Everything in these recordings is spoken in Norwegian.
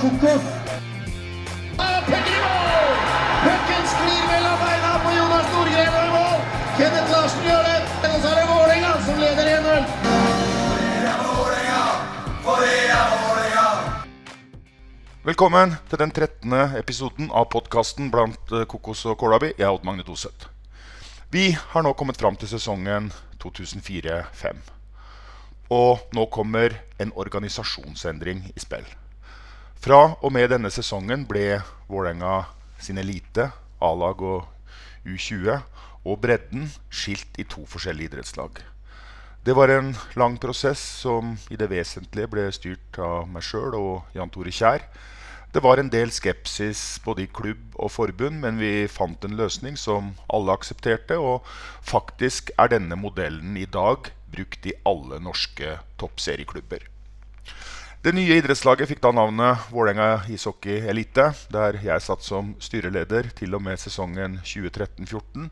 kokos. Pucken sklir mellom beina på Jonas Nordgren og i mål. Kenneth Larsen gjør det. Og så er det Vålerenga som leder 1-0. Velkommen til den 13. episoden av podkasten blant eh, Kokos og Kålabi. Jeg er Odd Magne Doseth. Vi har nå kommet fram til sesongen 2004-2005. Og nå kommer en organisasjonsendring i spill. Fra og med denne sesongen ble Vålerenga sin elite, A-lag og U20, og bredden skilt i to forskjellige idrettslag. Det var en lang prosess som i det vesentlige ble styrt av meg sjøl og Jan Tore Kjær. Det var en del skepsis både i klubb og forbund, men vi fant en løsning som alle aksepterte. Og faktisk er denne modellen i dag brukt i alle norske toppserieklubber. Det nye idrettslaget fikk da navnet Vålerenga ishockey elite, der jeg satt som styreleder til og med sesongen 2013-14,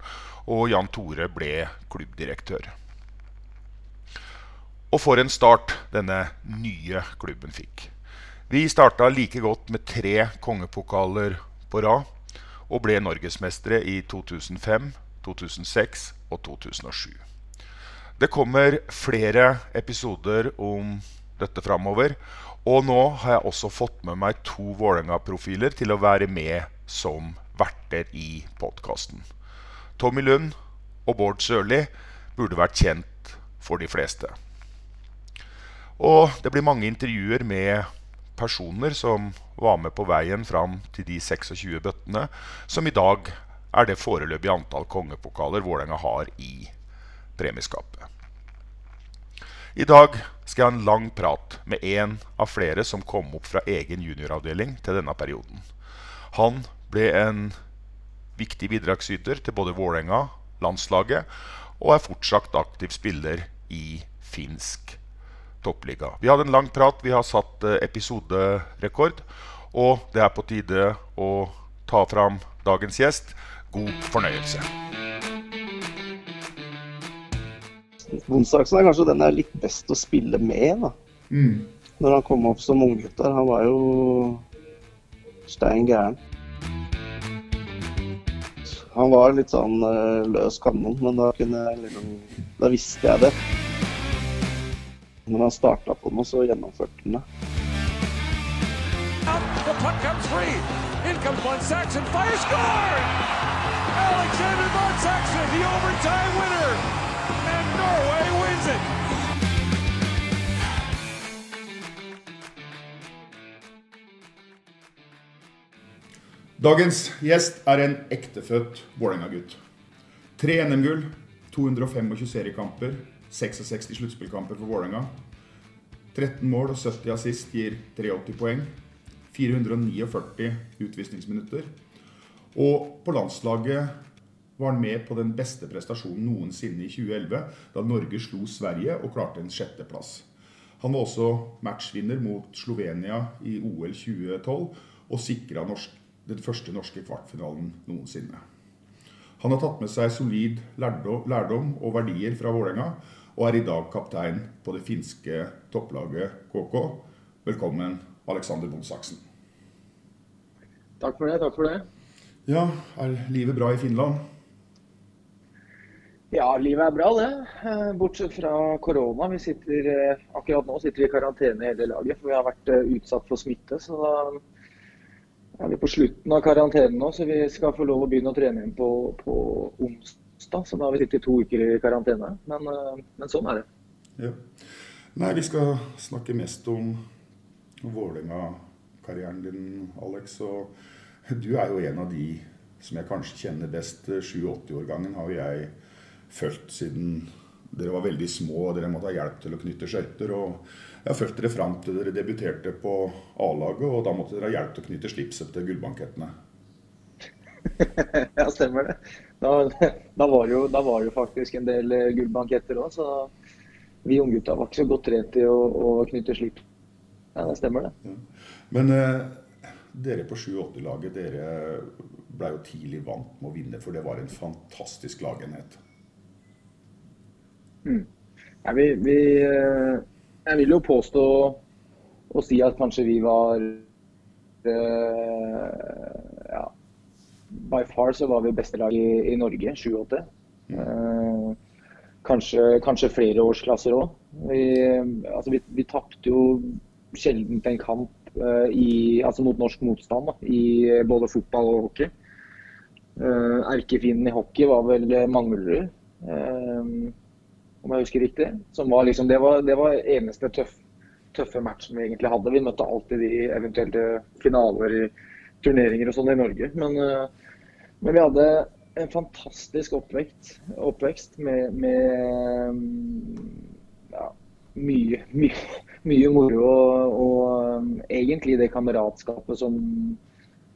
og Jan Tore ble klubbdirektør. Og for en start denne nye klubben fikk. Vi starta like godt med tre kongepokaler på rad, og ble norgesmestere i 2005, 2006 og 2007. Det kommer flere episoder om dette framover. Og nå har jeg også fått med meg to Vålerenga-profiler til å være med som verter i podkasten. Tommy Lund og Bård Sørli burde vært kjent for de fleste. Og det blir mange intervjuer med personer som var med på veien fram til de 26 bøttene, som i dag er det foreløpige antall kongepokaler Vålerenga har i premieskapet. I dag skal jeg ha en lang prat med en av flere som kom opp fra egen junioravdeling til denne perioden. Han ble en viktig bidragsyter til både Vålerenga, landslaget, og er fortsatt aktiv spiller i finsk toppliga. Vi hadde en lang prat, vi har satt eh, episoderekord, og det er på tide å ta fram dagens gjest. God fornøyelse. Bonsaksen er kanskje den jeg er litt best å spille med. da. Når han kom opp som unggutt der. Han var jo stein gæren. Han var litt sånn eh, løs kanon, men da, kunne jeg liksom, da visste jeg det. Når han starta på noe, så gjennomførte han det. The puck comes free. In comes Von Saxon. Fire score! Alexander Von Saxon, the overtime winner. Wins it. Dagens gjest er en ektefødt Vålerenga-gutt. Tre NM-gull, 225 seriekamper, 66 sluttspillkamper for Vålerenga. 13 mål og 70 assist gir 83 poeng. 449 utvisningsminutter. Og på landslaget var han med på den beste prestasjonen noensinne i 2011, da Norge slo Sverige og klarte en sjetteplass. Han var også matchvinner mot Slovenia i OL 2012 og sikra den første norske kvartfinalen noensinne. Han har tatt med seg solid lærdom, og verdier fra Vålerenga, og er i dag kaptein på det finske topplaget KK. Velkommen, Alexander Bonsaksen. Takk for det. takk for det. Ja, er livet bra i Finland? Ja, livet er bra, det. Eh, Bortsett fra korona. Vi sitter, eh, akkurat nå sitter vi i karantene hele laget, for vi har vært eh, utsatt for smitte. Så da er vi på slutten av karantenen nå, så vi skal få lov å begynne å trene igjen på, på onsdag. Så da har vi sittet to uker i karantene. Men, men sånn er det. Ja. Nei, vi skal snakke mest om Vålerenga-karrieren din, Alex. Og du er jo en av de som jeg kanskje kjenner best. 87-årgangen har jo jeg fulgt siden dere var veldig små og dere måtte ha hjelp til å knytte skøyter. Jeg har fulgt dere fram til dere debuterte på A-laget, og da måtte dere ha hjelp til å knytte slipset til gullbankettene. ja, stemmer det. Da, da, var jo, da var det jo faktisk en del eh, gullbanketter òg, så vi unggutta var ikke så godt trent i å, å knytte slips. Ja, det stemmer, det. Ja. Men eh, dere på 7-8-laget, dere ble jo tidlig vant med å vinne, for det var en fantastisk lagenhet. Mm. Ja, vi, vi, eh, jeg vil jo påstå og si at kanskje vi var uh, ja, by far så var vi beste lag i, i Norge, 7-8. Uh, kanskje, kanskje, flere årsklasser òg. Vi, altså vi, vi tapte jo sjelden en kamp i, altså mot norsk motstand da, i både fotball og hockey. Erkefienden i hockey var vel Manglerud, om jeg husker riktig. Var liksom, det, var, det var eneste tøff, tøffe matchen vi egentlig hadde. Vi møtte alltid de eventuelle finaler i turneringer og sånn i Norge. Men uh, men vi hadde en fantastisk oppvekst, oppvekst med, med ja, mye, mye, mye, moro og, og um, egentlig det kameratskapet som,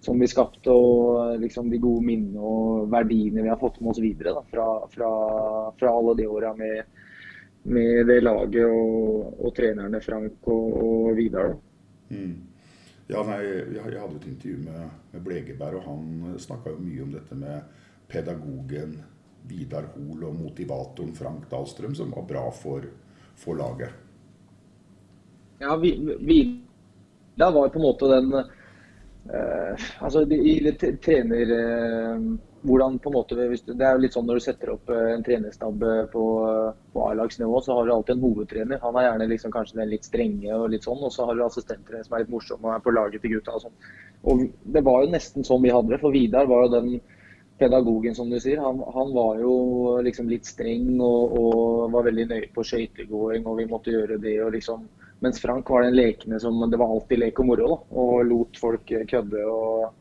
som, vi skapte og liksom de gode minnene og verdiene vi har fått med oss videre da, fra, fra, fra, alle de åra med, med, det laget og, og trenerne Frank og, og Vidar. Mm. Ja, nei, jeg hadde et intervju med, med Blegeberg, og han snakka jo mye om dette med pedagogen Vidar Hoel og motivatoren Frank Dahlstrøm, som var bra for, for laget. Ja, Vidar var jo på en måte den Altså, i trener... Uh, hvordan på en måte, Det er jo litt sånn når du setter opp eh, en trenerstab eh, på, på A-lagsnivå, så har du alltid en hovedtrener. Han er gjerne liksom kanskje den litt strenge og litt sånn, og så har du assistenter som er litt morsomme og er på laget til gutta og sånn. Og Det var jo nesten sånn vi hadde det, for Vidar var jo den pedagogen, som du sier. Han, han var jo liksom litt streng og, og var veldig nøye på skøytegåing, og vi måtte gjøre det. og liksom mens Frank var den lekende som Det var alltid lek og moro, da, og lot folk kødde. og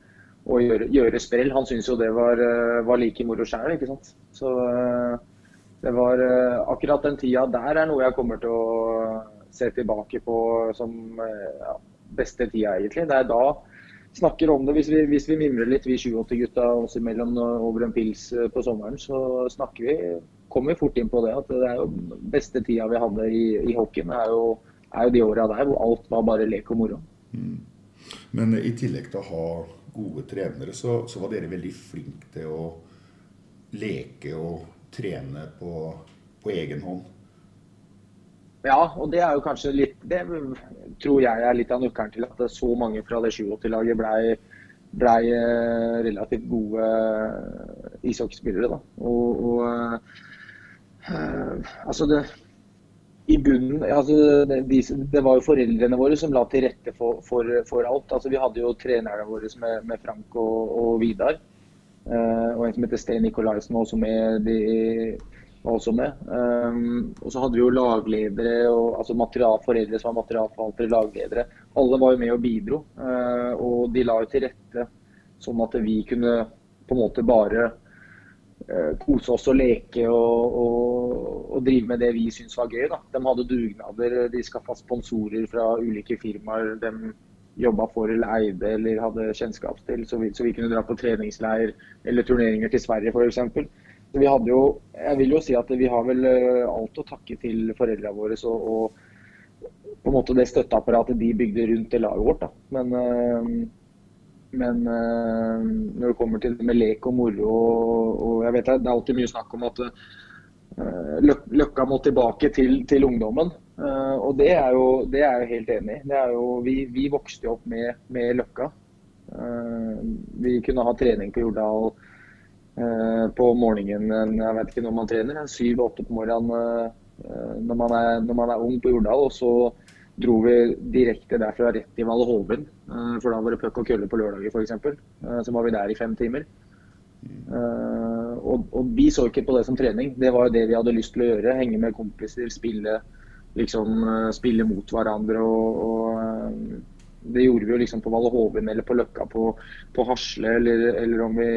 og gjøre, gjøre sprell. Han syntes jo det var, eh, var like moro sjøl, ikke sant. Så eh, det var eh, akkurat den tida der er noe jeg kommer til å se tilbake på som ja, beste tida, egentlig. Det er da snakker om det. Hvis vi, hvis vi mimrer litt, vi 87-gutta oss imellom over en pils på sommeren, så snakker vi, kommer vi fort inn på det. At det er jo beste tida vi hadde i, i hockeyen, er jo, er jo de åra der hvor alt var bare lek og moro. Mm. Men i tillegg til å ha gode trenere, så, så, var dere veldig flinke til å leke og trene på, på, egen hånd. Ja, og det er jo kanskje litt Det tror jeg er litt av nøkkelen til at så mange fra det 87-laget blei ble eh, relativt gode eh, ishockeyspillere. Og, og øh, altså det i bunnen altså, de, Det var jo foreldrene våre som la til rette for, for, for alt. Altså, vi hadde jo trenerne våre med, med Frank og, og Vidar. Uh, og en som heter Sten Nikolaisen også med. De, også med. Um, og så hadde vi jo lagledere, og, altså material, foreldre som var materialforvaltere, lagledere. Alle var jo med og bidro. Uh, og de la jo til rette sånn at vi kunne på en måte bare kose oss og leke og, og, og, drive med det vi syntes var gøy. Da. De hadde dugnader, de skaffa sponsorer fra ulike firmaer de jobba for eller eide eller hadde kjennskap til, så vi, så vi kunne dra på treningsleir eller turneringer til Sverige f.eks. Så vi hadde jo, jeg vil jo si at vi har vel eh, alt å takke til foreldrene våre og, og, på en måte det støtteapparatet de bygde rundt det laget vårt. Da. Men øh, men uh, når det kommer til det med lek og moro og, og jeg vet Det er alltid mye snakk om at uh, Løkka må tilbake til, til ungdommen. Uh, og det er, jo, det er jeg helt enig i. Vi, vi, vokste jo opp med, med Løkka. vi kunne ha trening på Jordal på morgenen jeg vet ikke når man trener, syv-åtte på morgenen når man, er, når man er ung på Jordal. og så dro vi direkte derfra rett i Valle Hovin. Eh, for da var det puck og kølle på lørdager f.eks. Eh, så var vi der i fem timer. Eh, og, og, vi så ikke på det som trening. Det var jo det vi hadde lyst til å gjøre. Henge med kompiser, spille, liksom, spille mot hverandre. og, og det gjorde vi jo liksom på Valle Hovin eller på Løkka på, på Hasle. Eller, eller, om vi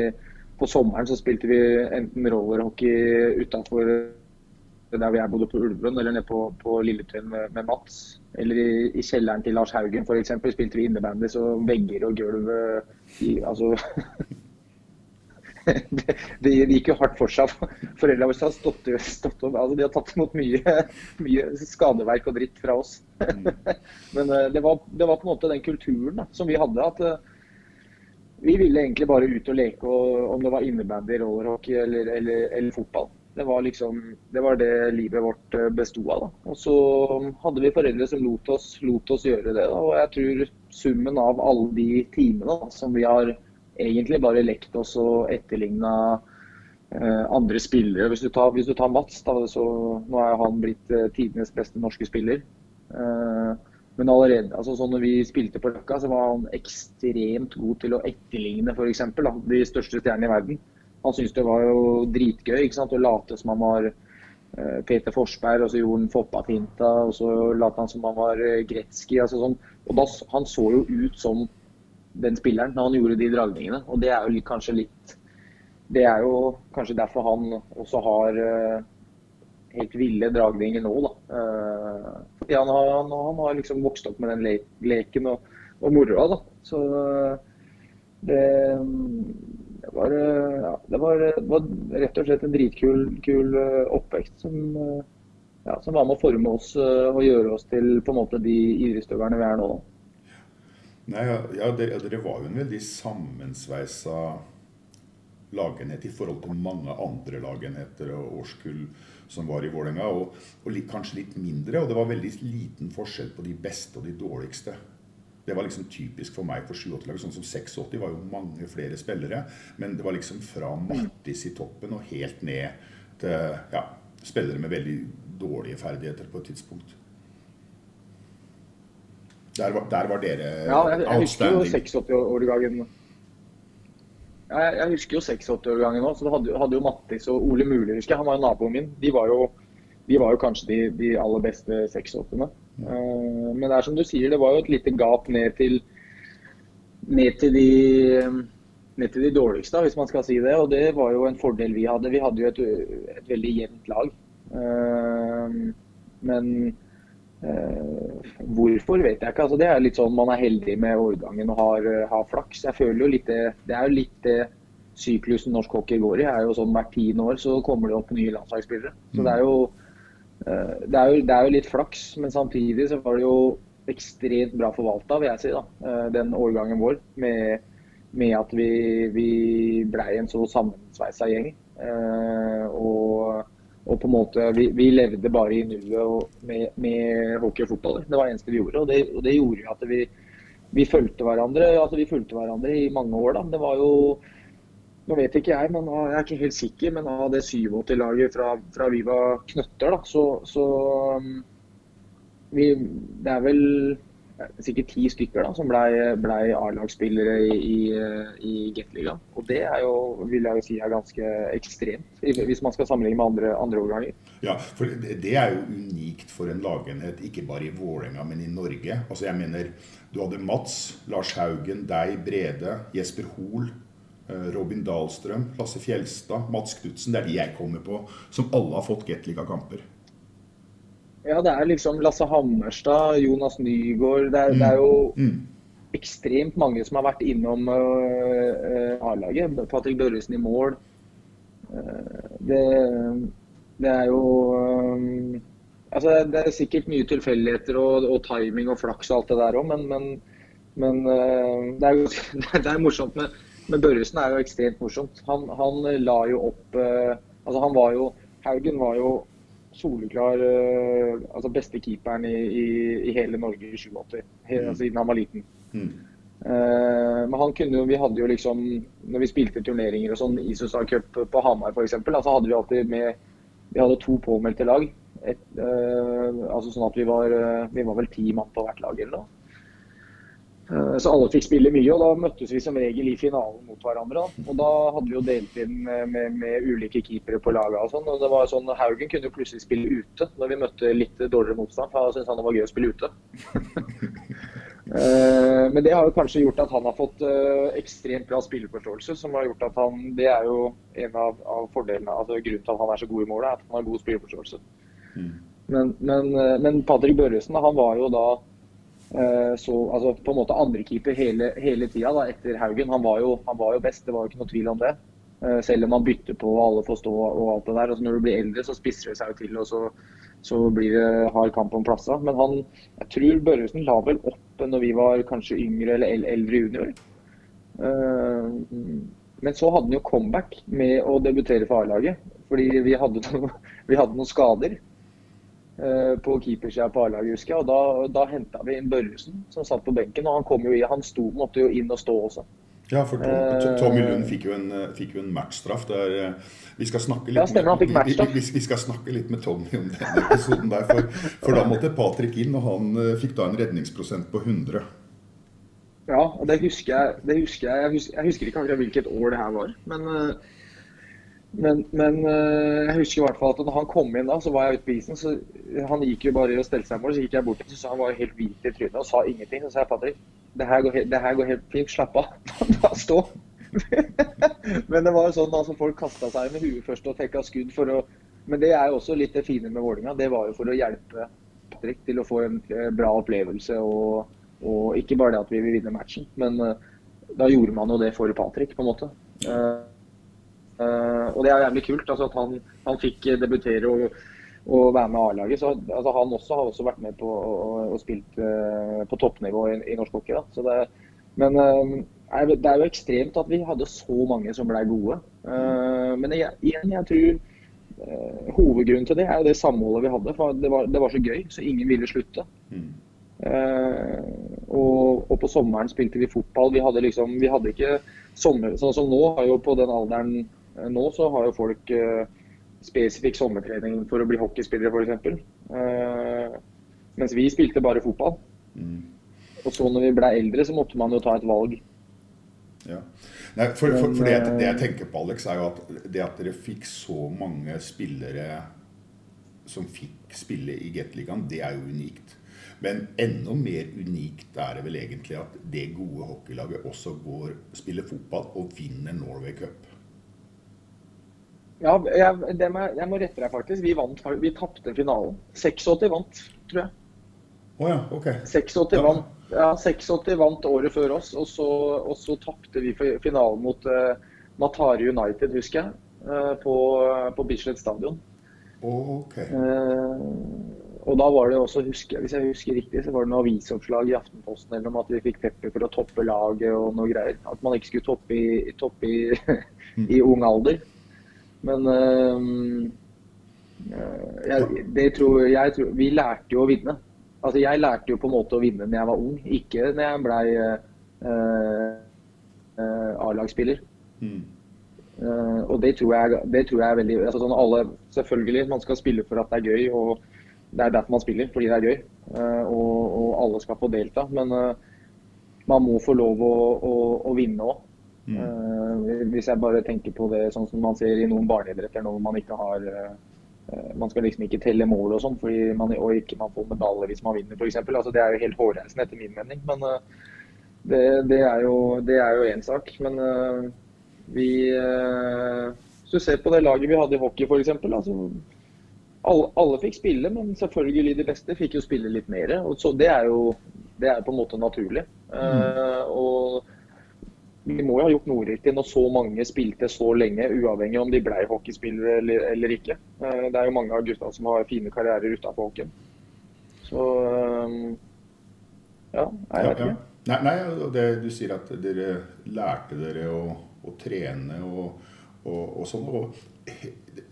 på sommeren så spilte vi enten rollerhockey utafor der jeg bodde på Ulvlund, eller nede på, på Lilletun med, med, Mats. Eller i, i, kjelleren til Lars Haugen f.eks. spilte vi innebandy, så vegger og gulv Altså det, det, gikk jo hardt for seg. Foreldra våre har stått, stått opp, altså de har tatt imot mye, mye skadeverk og dritt fra oss. Men det var, det var, på en måte den kulturen da, som vi hadde. at vi ville egentlig bare ut og leke, og, om det var innebandy, rollerhockey eller, eller, eller, fotball. Det var liksom, det var det livet vårt eh, besto av. da. Og så hadde vi foreldre som lot oss, lot oss gjøre det. da, Og jeg tror summen av alle de timene da, som vi har egentlig bare lekt oss og etterligna eh, andre spillere Hvis du tar, hvis du tar Mats, da, så nå er han blitt eh, tidenes beste norske spiller. Eh, men allerede, altså sånn når vi spilte på Løkka, så var han ekstremt god til å etterligne f.eks. de største stjernene i verden. Han syntes det var jo dritgøy ikke sant? å late som han var uh, Peter Forsberg, og så gjorde han Foppa-finta, og så lot han som han var uh, Gretzky. Altså sånn. og da, Han så jo ut som den spilleren når han gjorde de dragningene. Og det er jo kanskje litt Det er jo kanskje derfor han også har uh, helt ville dragninger nå. da. Fordi han har, han, han har, liksom vokst opp med den le leken og, og moroa. da. Så det, det, var, ja, det, var, var, rett og slett en dritkul kul eh, oppvekst som, eh, ja, som, var med å forme oss og gjøre oss til på en måte de idrettsutøverne vi er nå. Nei, ja, dere, dere var jo en veldig sammensveisa lagenhet i forhold til mange andre lagenheter og årskull som var i Vålerenga. Og, og litt, kanskje litt mindre. Og det var veldig liten forskjell på de beste og de dårligste. Det var liksom typisk for meg for 87-laget. Sånn som 86 var jo mange flere spillere. Men det var liksom fra Mattis i toppen og helt ned til ja, spillere med veldig dårlige ferdigheter på et tidspunkt. Der var, der var dere ja, jeg, jeg husker jo 86-årgangen. Jeg, jeg husker jo 86-årgangen òg. så da hadde, hadde, jo Mattis og Ole Mule, husker jeg. Han var jo naboen min. De var jo, de var jo kanskje de, de, aller beste 86-ene. Eh, men det er som du sier, det var jo et lite gap ned til, ned til de ned til de dårligste, hvis man skal si det. Og det var jo en fordel vi hadde. Vi hadde jo et, et veldig jevnt lag. Uh, men Uh, hvorfor vet jeg ikke. Altså, det er litt sånn man er heldig med årgangen og har, har flaks. Jeg føler jo litt det, det er jo litt det syklusen norsk hockey går i. er jo sånn Hvert tiende år så kommer det opp nye landslagsspillere. Så det er, jo, det, er jo, det er jo litt flaks, men samtidig så var det jo ekstremt bra forvalta, vil jeg si, da, den årgangen vår. Med, med at vi, vi blei en så sammensveisa gjeng. og og på en måte, vi, vi levde bare i nuet med, med, hockey og fotball. Det var det eneste vi gjorde. Og det, og det gjorde jo at vi, vi fulgte hverandre altså vi fulgte hverandre i mange år. da. Det var jo Nå vet ikke jeg, men jeg er ikke helt sikker, men av det 87-laget fra, fra, vi var knøtter, da, så, så um, vi, Det er vel sikkert ti stykker da, som ble, ble A-lagsspillere i, i, i Gateligaen. Og det er jo, vil jeg jo si er ganske ekstremt, hvis man skal sammenligne med andre, andre årganger. Ja, for det er jo unikt for en lagenhet, ikke bare i Vålerenga, men i Norge. Altså jeg mener, Du hadde Mats, Lars Haugen, deg, Brede, Jesper Hoel. Eh, Robin Dahlstrøm, Lasse Fjelstad, Mats Knutsen. Det er de jeg kommer på, som alle har fått Gateliga-kamper. Ja, det er liksom Lasse Hammerstad, Jonas Nygaard. Det er, det er jo mm. mm. ekstremt mange som har vært innom uh, A-laget. Patrick Børresen i mål. Uh, det, det, er jo um, Altså, det er sikkert mye tilfeldigheter og, og, timing og flaks og alt det der òg, men, men, men uh, det, er jo, det er morsomt med, med Børresen er jo ekstremt morsomt. Han, han la jo opp Altså, han var jo Haugen var jo soleklar uh, altså beste keeperen i, i, i, hele Norge i 87, mm. altså, siden han var liten. Mm. Uh, men han kunne jo, vi hadde jo liksom Når vi spilte turneringer og sånn, Isusa Cup på Hamar f.eks., altså hadde vi alltid med Vi hadde to påmeldte lag. Et, uh, altså sånn at vi var, vi var vel ti mann på hvert lag eller noe. Eh, så alle fikk spille mye, og da møttes vi som regel i finalen mot hverandre. Og da hadde vi jo delt inn med, med, med ulike keepere på laget og sånn. Og det var sånn, Haugen kunne jo plutselig spille ute når vi møtte litt dårligere motstand, for han syntes han det var gøy å spille ute. Eh, men det har jo kanskje gjort at han har fått eh, ekstremt bra spilleforståelse. som har gjort at han, Det er jo en av, av fordelene, altså grunnen til at han er så god i målet, er at han har god spilleforståelse. Mm. Men, men, men Patrick Børresen han var jo da så, altså på en måte andrekeeper hele, hele tida da, etter Haugen. Han var, jo, han var jo best, det var jo ikke noe tvil om det. Eh, selv om man bytter på og alle får stå og alt det der. Altså når du blir eldre, så spisser det seg jo til, og så, så blir det hard kamp om plasser. Men han, jeg tror Børresen la vel opp når vi var kanskje yngre eller el- eldre junior. Eh, Men så hadde han jo comeback med å debutere for A-laget. Fordi vi hadde, noe, vi hadde noen skader eh, på keepersida på A-laget, husker jeg. Og da, da henta vi inn Børresen, som satt på benken. Og han kom jo i, han sto, måtte jo inn og stå også. Ja, for Eh, Tommy Lund fikk jo en, eh, fikk jo en matchstraff. Der, eh, vi, skal snakke litt Ja, med, vi, vi, vi skal snakke litt med Tommy om den episoden der. For, for da måtte Patrick inn, og han eh, fikk da en redningsprosent på 100. Ja, og det husker jeg. Det husker jeg. Jeg, husker, jeg husker ikke akkurat hvilket år det her var. Men, eh, men, men eh, jeg husker i hvert fall at når han kom inn da, så var jeg ute på isen. så Han gikk jo bare og stelte seg mål. Så gikk jeg bort til han var helt hvit i trynet og sa ingenting. Så sa jeg Patrick, det her går, det her går helt fint. Slapp av. Bare stå. men det var jo sånn altså folk kasta seg med huet først og tekka skudd for å Men det er jo også litt det fine med Vålinga. Det var jo for å hjelpe Patrick til å få en eh, bra opplevelse. og og ikke bare det at vi vil vinne matchen, men eh, da gjorde man jo det for Patrick, på en måte. Eh, og det er jævlig kult altså at han, han fikk debutere og, og være med A-laget. Så altså, Han også har også vært med på og, og spilt eh, på toppnivå i, i norsk hockey. Det, men eh, det er jo ekstremt at vi hadde så mange som ble gode. Eh, men igjen, jeg tror eh, hovedgrunnen til det er jo det samholdet vi hadde. For det var, det var så gøy, så ingen ville slutte. Uh, og, og på sommeren spilte vi fotball. Vi hadde liksom, vi hadde ikke sommer... Sånn som nå, har jo på den alderen eh, nå, så har jo folk eh, spesifikk sommertrening for å bli hockeyspillere, f.eks. Eh, mens vi spilte bare fotball. Og så når vi ble eldre, så måtte man jo ta et valg. Ja. Nei, for, for, for det, det jeg tenker på, Alex, er jo at det at dere fikk så mange spillere som fikk spille i Gateligaen, det er jo unikt. Men enda mer unikt er det vel egentlig at det gode hockeylaget også går, spiller fotball og vinner Norway Cup. Ja, jeg, det må, jeg- må rette deg faktisk. Vi vant, vi tapte finalen. 86 vant, tror jeg. Å ja, ok. 86 Ja. vant, ja, 86 vant året før oss, og så, og så tapte vi finalen mot uh, Matari United, husker jeg, uh, på, på Bislett stadion. Ok. uh, og da var det også, husker, jeg- hvis jeg husker riktig, så var det noe avisoppslag i Aftenposten eller om at vi fikk pepper for å toppe laget og noe greier. At man ikke skulle toppe i, toppe i, i ung alder. Men eh, eh, jeg, det tror, jeg tror, vi lærte jo å vinne. Altså Jeg lærte jo på en måte å vinne når jeg var ung, ikke når jeg blei uh, uh, A-lagsspiller. Mm. Uh, og det tror, jeg, det tror jeg er veldig altså sånn alle, Selvfølgelig, man skal spille for at det er gøy, og det er derfor man spiller, fordi det er gøy. Eh, og, og alle skal få delta. Men eh, man må få lov å, å, å vinne òg. Hvis jeg bare tenker på det sånn som man ser i noen barneidretter nå hvor man ikke har eh, eh, Man skal liksom ikke telle mål og sånn, fordi man, og ikke man får medalje hvis man vinner, f.eks. Altså, det er jo helt hårreisende etter min mening. Men eh, det, det er jo én sak. Men eh, vi eh, Hvis du ser på det laget vi hadde i hockey f.eks. Altså, alle, alle fikk spille, men selvfølgelig de beste fikk jo spille litt mer. Og så det er jo det er på en måte naturlig. Eh, og vi må jo ha gjort noe riktig når så mange spilte så lenge, uavhengig om de ble hockeyspillere eller, eller ikke. Eh, det er jo mange av gutta som har fine karrierer utenfor hockeyen. Så eh, ja, jeg vet Ja, ja. Nei, nei det, du sier at dere lærte dere å, å trene og, og, og sånn. Og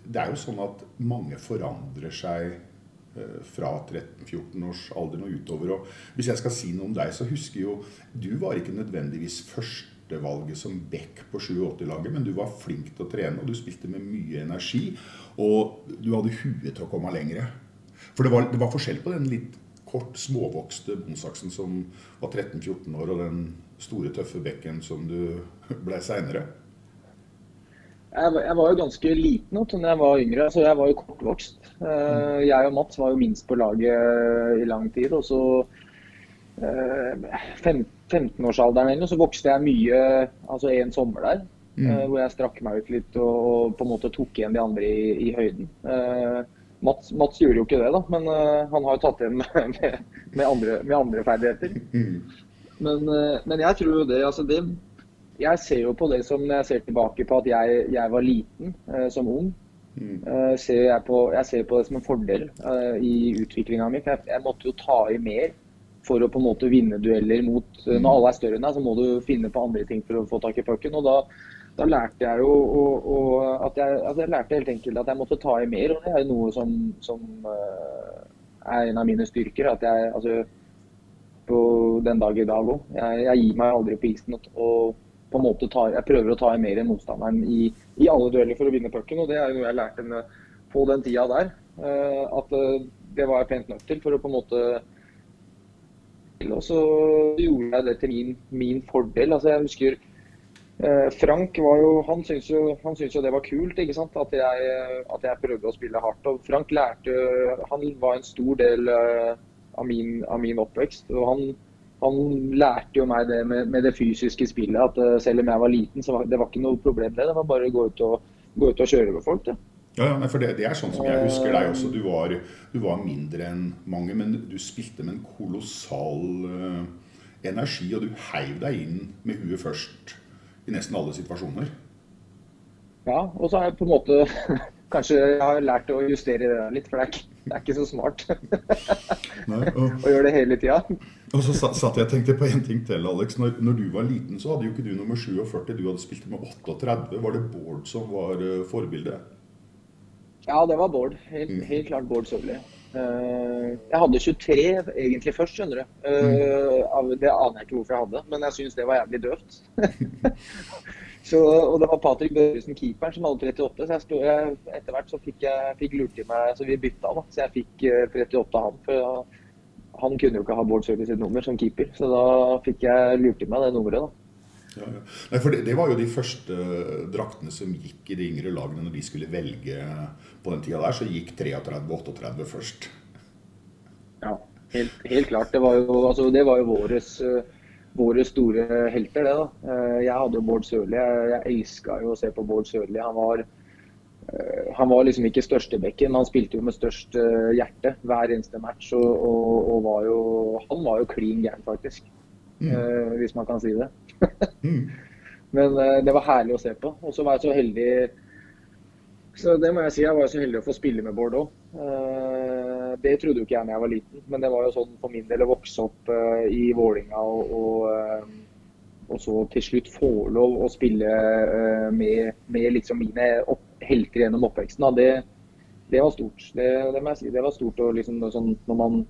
det er jo sånn at mange forandrer seg eh, fra 13-14 års alder og utover. Og hvis jeg skal si noe om deg, så husker jo Du var ikke nødvendigvis førstevalget som back på 87-laget, men du var flink til å trene, og du spilte med mye energi. Og du hadde huet til å komme lengre. For det var, det var forskjell på den litt kort, småvokste Bonsaksen som var 13-14 år, og den store, tøffe bekken som du ble seinere. Jeg, var- jeg var jo ganske liten når jeg var yngre. så Jeg var jo kortvokst. Eh, Jeg og Mats var jo minst på laget i lang tid. Og så 15-årsalderen eller noe, så vokste jeg mye altså en sommer der. Mm. eh, hvor jeg strakk meg ut litt og, og på en måte tok igjen de andre i, i høyden. Eh, Mats, Mats gjorde jo ikke det, da, men eh, han har jo tatt igjen med, med, med, andre, med andre ferdigheter. Mm. Men, eh, men jeg tror jo det, altså det Jeg ser jo på det som når jeg ser tilbake på at jeg, jeg var liten eh, som ung. Mm. eh, ser jeg, på, jeg ser på det som en fordel eh, i utviklinga mi. For jeg, jeg måtte jo ta i mer for å på en måte vinne dueller mot eh, Når alle er større enn deg, så må du finne på andre ting for å få tak i pucken. Og da, da lærte jeg jo og, og at jeg, altså jeg lærte helt enkelt at jeg måtte ta i mer. Og det er jo noe som, som eh, er en av mine styrker. At jeg altså på den dag i dag òg. Jeg, jeg gir meg aldri på isen. og- på en måte tar, Jeg prøver å ta i mer enn motstanderen i, i alle dueller for å vinne pucken. Og det er jo noe jeg lærte på den tida der. eh, at det var jeg pent nødt til for å på en måte og så gjorde jeg det til min, min fordel. Altså jeg husker eh, Frank var jo, han syntes jo, han syntes jo det var kult ikke sant? At, jeg, at jeg prøvde å spille hardt. Og Frank lærte Han var en stor del eh, av, min, av min oppvekst. og han, han lærte jo meg det med, med det fysiske spillet. At eh, selv om jeg var liten, så var det var ikke noe problem det. Det var bare å gå ut og, gå ut og kjøre over folk. det. Ja, ja, for det, det er sånn som jeg husker deg også. Du var, du var mindre enn mange, men du spilte med en kolossal uh, energi, og du heiv deg inn med huet først i nesten alle situasjoner. Ja, og så har jeg på en måte Kanskje jeg har lært å justere det litt, for det er ikke, det er ikke så smart Nei, og, å gjøre det hele tida. og så satt jeg og tenkte på en ting til, Alex. Når, når du var liten, så hadde jo ikke du nummer 47, du hadde spilt med 38. Var det Bård som var eh, forbildet? Ja, det var Bård. Helt, helt klart Bård Søvli. Uh, jeg hadde 23 egentlig først, skjønner du. Uh, mm. det aner jeg ikke hvorfor jeg hadde, men jeg syns det var jævlig døvt. så, og det var Patrick Børresen, keeperen, som hadde 38. Så jeg sto, jeg, etter hvert så fikk jeg fikk lurt i meg Så vi bytta, da. Så jeg fikk eh, 38 av han. For han kunne jo ikke ha Bård Sørli sitt nummer som keeper, så da fikk jeg lurt i meg det nummeret, da. Ja, ja. Nei, for det, det var jo de første draktene som gikk i de yngre lagene når de skulle velge på den tida der. Så gikk 33-38 først. Ja, helt, helt klart. Det var jo, altså, det var jo våres, eh, våre store helter, det. da. Eh, Jeg hadde jo Bård Sørli. Jeg, jeg elska jo å se på Bård Sørli. Han var, eh, han var liksom ikke størstebekken, men han spilte jo med størst hjerte hver eneste match. Og, og, og var jo, han var jo klin gæren, faktisk. Eh, hvis man kan si det. Men eh, det var herlig å se på. Og så var jeg så heldig så det må jeg si, jeg var så heldig å få spille med Bård òg. det trodde jo ikke jeg da jeg var liten, men det var jo sånn for min del å vokse opp eh, i Vålinga og, og, eh, og så til slutt få lov å spille eh, med, med liksom mine opp, helter gjennom oppveksten. Det, det var stort. Det, det må jeg si. Det var stort å liksom, sånn, når man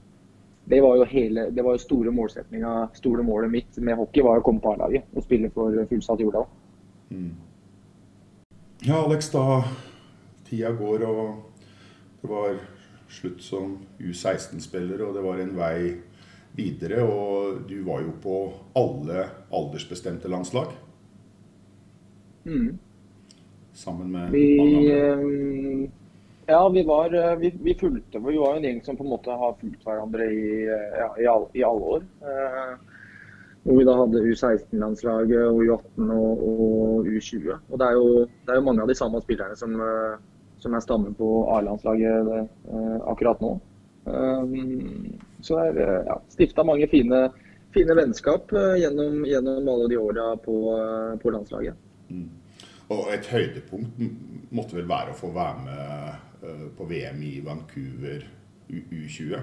det var jo hele, det var jo store målsetninga, store målet mitt med hockey var å komme på A-laget og spille for fullsatt Jordal. Ja, Alex, da tida går og det var slutt som U16-spiller, og det var en vei videre. Og du var jo på alle aldersbestemte landslag. Mm. Sammen med Vi, mange andre. eh, ja, vi var eh, vi, vi fulgte Vi var en gjeng som på en måte har fulgt hverandre i, ja, i, all, i alle år. Eh, hvor vi da hadde U16-landslaget, og U18 og, og U20. Og det er, jo, det er jo mange av de samme spillerne som, eh, som er stammer på A-landslaget eh, akkurat nå. Um, så jeg er eh, ja, stifta mange fine, fine vennskap eh, gjennom, gjennom alle de åra på, eh, på landslaget. Og et høydepunkt måtte vel være å få være med eh, på VM i Vancouver U U20.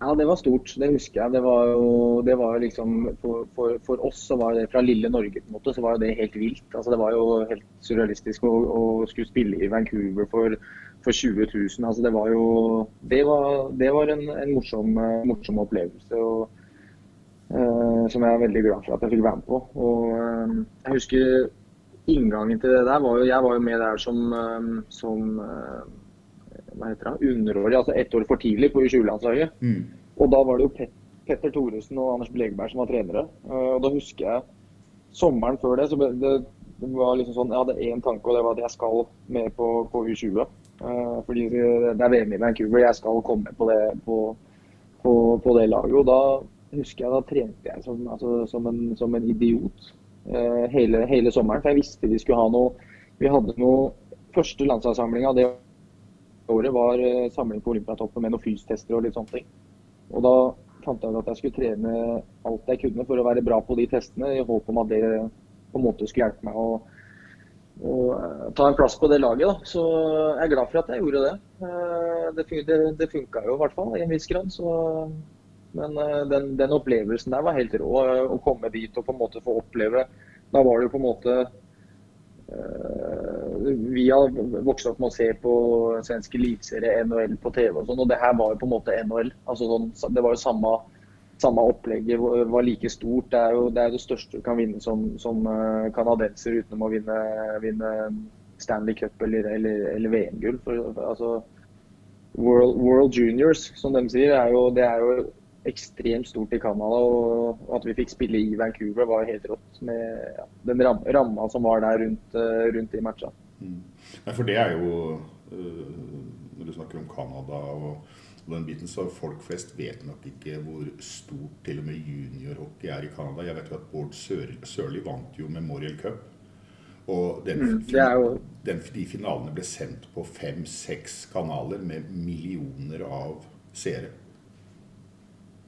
Ja, det var stort. Det husker jeg. Det var jo, det var jo liksom, for, for, for oss så var det fra lille Norge på en måte, så var det helt vilt. Altså, det var jo helt surrealistisk å, å skulle spille i Vancouver for, for 20 000. Altså, det var jo Det var, det var en, en morsom, morsom opplevelse. Og, uh, som jeg er veldig glad for at jeg fikk være med på. Og, uh, jeg husker inngangen til det der var jo Jeg var jo med der som, eh, som eh, hva heter det, underårig, altså ett år for tidlig på U20-landslaget. Og da var det jo Pet Petter Thoresen og Anders Blegberg som var trenere. Eh, og da husker jeg sommeren før det, så det, det var liksom sånn, jeg hadde én tanke, og det var at jeg skal med på, på U20. Uh, fordi det er VM i Vancouver, jeg skal komme på det på, på, på det laget. Og da husker jeg da trente jeg som, altså, som, en, som en, idiot uh, hele, hele, sommeren. For jeg visste vi skulle ha noe Vi hadde noe Første landslagssamlinga det året var uh, samling på Olympiatoppen med noen fystester og litt sånne ting. Og da fant jeg ut at jeg skulle trene alt jeg kunne for å være bra på de testene, i håp om at det på en måte skulle hjelpe meg å, å eh, ta en plass på det laget. Da. Så jeg er glad for at jeg gjorde det. Det, det, det funka jo i hvert fall i en viss grad. Så men eh, den, den, opplevelsen der var helt rå. Eh, å komme dit og på en måte få oppleve Da var det jo på en måte Vi har vokst opp med å se på svensk eliteserie, NHL på TV og sånn, og det her var jo på en måte NHL. Altså sånn, det var jo samme, samme opplegget, var like stort. Det er jo det, er det største du kan vinne som, som kanadenser utenom å vinne, vinne Stanley Cup eller, eller, eller VM-gull. Altså, World, World, Juniors, som de sier, er jo, det er jo ekstremt stort i Canada. Og at vi fikk spille i Vancouver var helt rått. Med ja, den ram ramma som var der rundt, uh, rundt de matcha. Mm. for det er jo uh, Når du snakker om Canada og, og den biten, så folk flest vet nok ikke hvor stort til og med juniorhockey er i Canada. Jeg vet jo at Bård Sørli vant jo Memorial Cup. Og den, mm, jo... den, de finalene ble sendt på fem-seks kanaler med millioner av seere.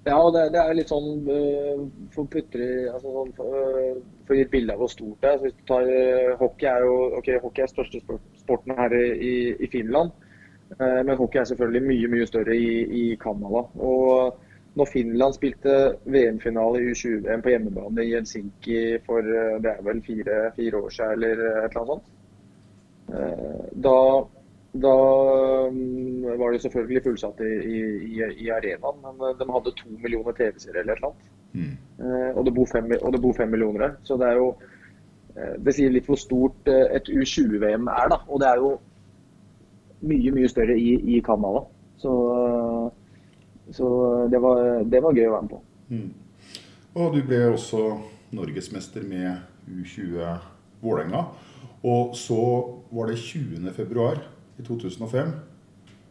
Ja, det, det er litt sånn uh, for putre altså, sånn, uh, For å gi et bilde av hvor stort det er. Så hvis du tar uh, Hockey er jo ok, hockey er største sporten her i, i Finland. Men hockey er selvfølgelig mye mye større i, i Canada. Og når Finland spilte VM-finale i U20-VM på hjemmebane i Helsinki for det er vel fire, fire år siden eller et eller annet sånt, da da mm, var det selvfølgelig fullsatt i, i, i arenaen, men eh, de hadde to millioner TV-seere eller et eller annet. Mm. Eh, og, det fem, og det bor fem millioner her. Så det er jo eh, Det sier litt hvor stort et U20-VM er, da. Og det er jo mye, mye større i, i Canada. Så, så det, var, det, var, gøy å være med på. Mm. Og du ble også norgesmester med U20 Vålerenga. Og så var det 20. i 2005.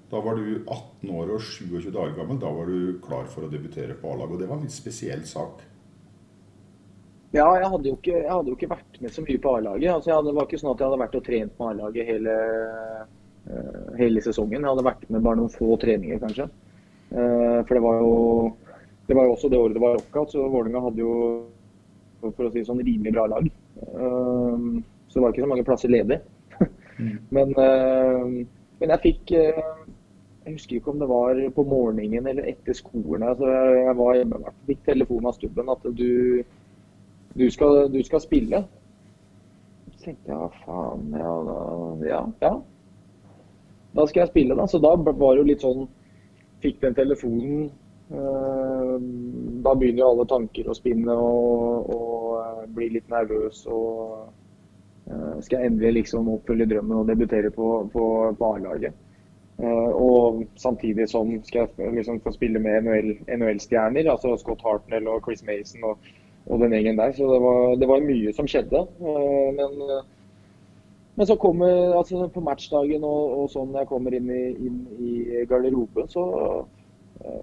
Da var du 18 år og 27 dager gammel. Da var du klar for å debutere på A-laget. Og det var en litt spesiell sak. Ja, jeg hadde ikke, hadde jo ikke vært med så mye på A-laget. Altså, det var ikke sånn at jeg hadde vært og trent med A-laget hele, uh, hele, sesongen. Jeg hadde vært med bare noen få treninger, kanskje. Uh, for det var jo det var jo også det året det var lockout, så Vålerenga hadde jo for å si sånn rimelig bra lag. Uh, så det var ikke så mange plasser ledig. Mm. Men, uh, men, jeg fikk uh, Jeg husker ikke om det var på morgenen eller etter skolen. Altså, jeg var hjemme og fikk telefon av stubben at du, du, skal, du skal spille. Så tenkte jeg hva faen ja, ja, ja. Da skal jeg spille, da. Så da var det jo litt sånn Fikk den telefonen. Uh, da begynner jo alle tanker å spinne og, og bli litt nervøs. og Eh, skal jeg endelig liksom oppfylle drømmen og debutere på, på, på A-laget. Uh, og samtidig som skal jeg liksom få spille med NHL-stjerner, NHL altså Scott Hartnell og Chris Mason og, og, den gjengen der. Så det var, det var mye som skjedde. Uh, men, men, så kommer altså på matchdagen og, og sånn jeg kommer inn i, inn i garderoben, så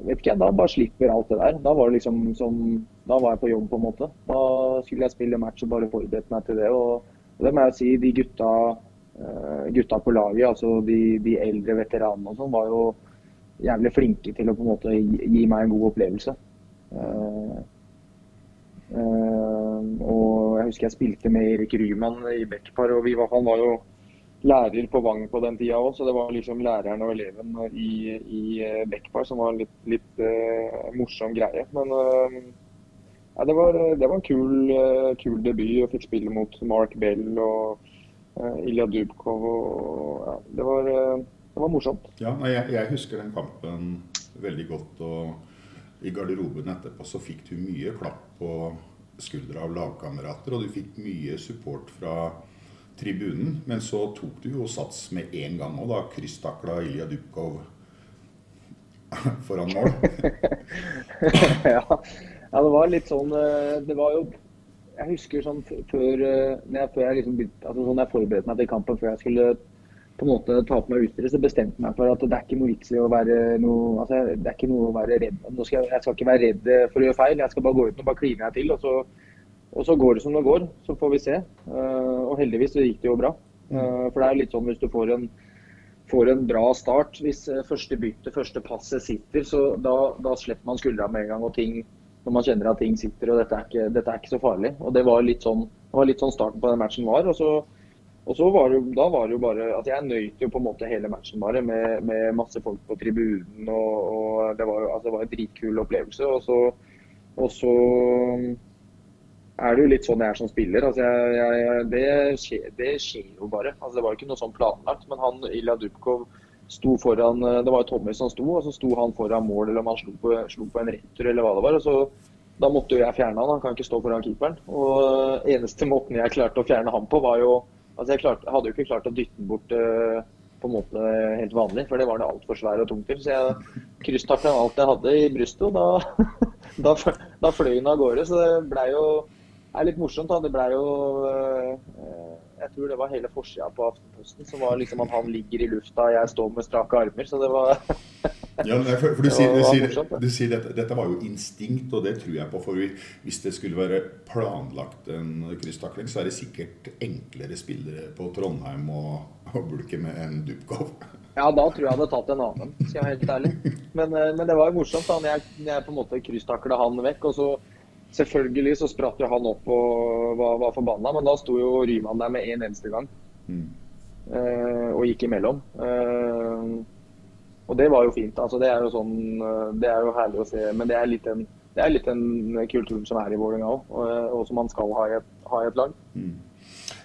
vet ikke jeg, da bare slipper alt det der. Da var, det liksom som, da var jeg på jobb, på en måte. Da skulle jeg spille match og bare forberedte meg til det. og det må jeg si, de gutta, eh, gutta på laget, altså de, de eldre veteranene og sånn, var jo jævlig flinke til å på en måte gi, gi meg en god opplevelse. Uh, uh, og jeg husker jeg spilte med Erik Ryman i backpar, og var, han var jo lærer på Vang på den tida òg, så det var liksom læreren og eleven i, i backpar som var litt, litt uh, morsom greie. Men ja, det, var, det, var, en kul, eh, kul debut. Jeg fikk spille mot Mark Bell og uh, Ilja Dubkov. Og, ja, det, var, eh, det, var, morsomt. Ja, jeg, jeg, husker den kampen veldig godt. og I garderoben etterpå så fikk du mye klapp på skuldra av lagkamerater, og du fikk mye support fra tribunen. Men så tok du jo sats med en gang òg, da Krysstakla Ilja Dubkov foran mål. ja. Ja, det var litt sånn eh, Det var jo Jeg husker sånn før, eh, jeg, før jeg liksom altså sånn jeg forberedte meg til kampen før jeg skulle på en måte ta på meg utstyret, så bestemte jeg meg for at det er ikke noe vits i å være noe altså Det er ikke noe å være redd Nå skal jeg, jeg skal ikke være redd for å gjøre feil, jeg skal bare gå ut og bare kline jeg til. Og så, og så går det som det går. Så får vi se. Og heldigvis så gikk det jo bra. For det er litt sånn hvis du får en, får en bra start, hvis første bytte, første passet sitter, så da, da slipper man skuldra med en gang. og ting når man kjenner at ting sitter og dette er ikke, dette er ikke så farlig. Og Det var litt sånn, var litt sånn starten på den matchen var. og så og så var det, da var det jo bare at Jeg nøyte jo på en måte hele matchen bare med, med masse folk på tribunen. og, og Det var jo altså, det var en dritkul opplevelse. Og så, og så er det jo litt sånn jeg er som spiller. altså jeg, jeg, det, skjer, det, skjer, jo bare. altså Det var jo ikke noe sånn planlagt. Men han Ilja Dubkov sto foran Det var jo Tommy som sto, og så sto han foran mål, eller om han slo på, slo på en retur eller hva det var. og så da måtte jo jeg fjerne han, han kan ikke stå foran keeperen. Og eneste måten jeg klarte å fjerne han på, var jo Altså jeg, klarte, hadde jo ikke klart å dytte den bort uh, på en måte helt vanlig, for det var det altfor svær og tung til. Så jeg krysstakla alt jeg hadde i brystet, og da, da, da fløy han av gårde. Så det blei jo Det er litt morsomt. da, Det blei jo uh, Jeg tror det var hele forsida på Aftenposten som var liksom at han ligger i lufta, jeg står med strake armer. Så det var Ja, for, for du, sier, du, sier, du sier dette, dette, var jo instinkt, og det tror jeg på. For hvis det skulle være planlagt en krysstakling, så er det sikkert enklere spillere på Trondheim å, å bulke med en Dubkov. Ja, da tror jeg jeg hadde tatt en annen, skal jeg være helt ærlig. Men, eh, men det var jo morsomt da når jeg, jeg, på en måte krysstakla han vekk. og så Selvfølgelig så spratt jo han opp og var, var forbanna, men da sto jo Ryman der med én en eneste gang. Mm. Eh, og gikk imellom. Eh, og det var jo fint. altså Det er jo sånn, eh, det er jo herlig å se. Men det er litt den, er litt den kulturen som er i Vålerenga òg, og, og, som man skal ha i et, ha i et lag. Mm.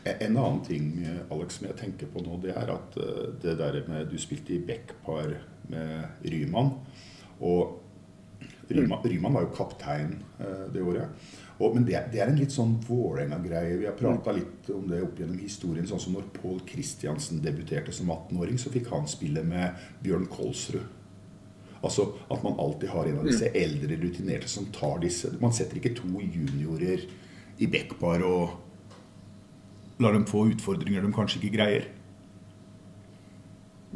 En annen ting Alex, som jeg tenker på nå, det er at eh, det der med Du spilte i backpar med Ryman. Og Ryman, Ryman var jo kaptein eh, det året. Og, men det, det, er en litt sånn Vålerenga-greie. Vi har prata litt om det opp gjennom historien. Sånn som når Pål Kristiansen debuterte som 18-åring, så fikk han spille med Bjørn Kolsrud. Altså at man alltid har en av disse mm. eldre rutinerte som tar disse Man setter ikke to juniorer i backbar og lar dem få utfordringer de kanskje ikke greier.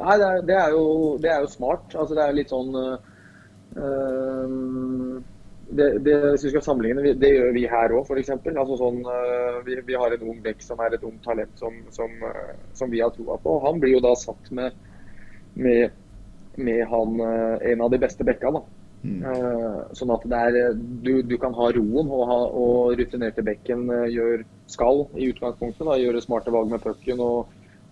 Nei, det er, det er, jo, det er jo, smart. Altså, det er litt sånn øh, det, det, hvis vi skal sammenligne, det gjør vi her òg, f.eks. Altså sånn, uh, vi, vi, har en ung bekk som er et ungt talent som, som, uh, som, vi har troa på. Han blir jo da satt med, med, med han, uh, en av de beste bekka. da. Mm. sånn at det er, du, du kan ha roen, og, ha, og rutinerte bekken gjør skal i utgangspunktet. da, Gjøre smarte valg med pucken og,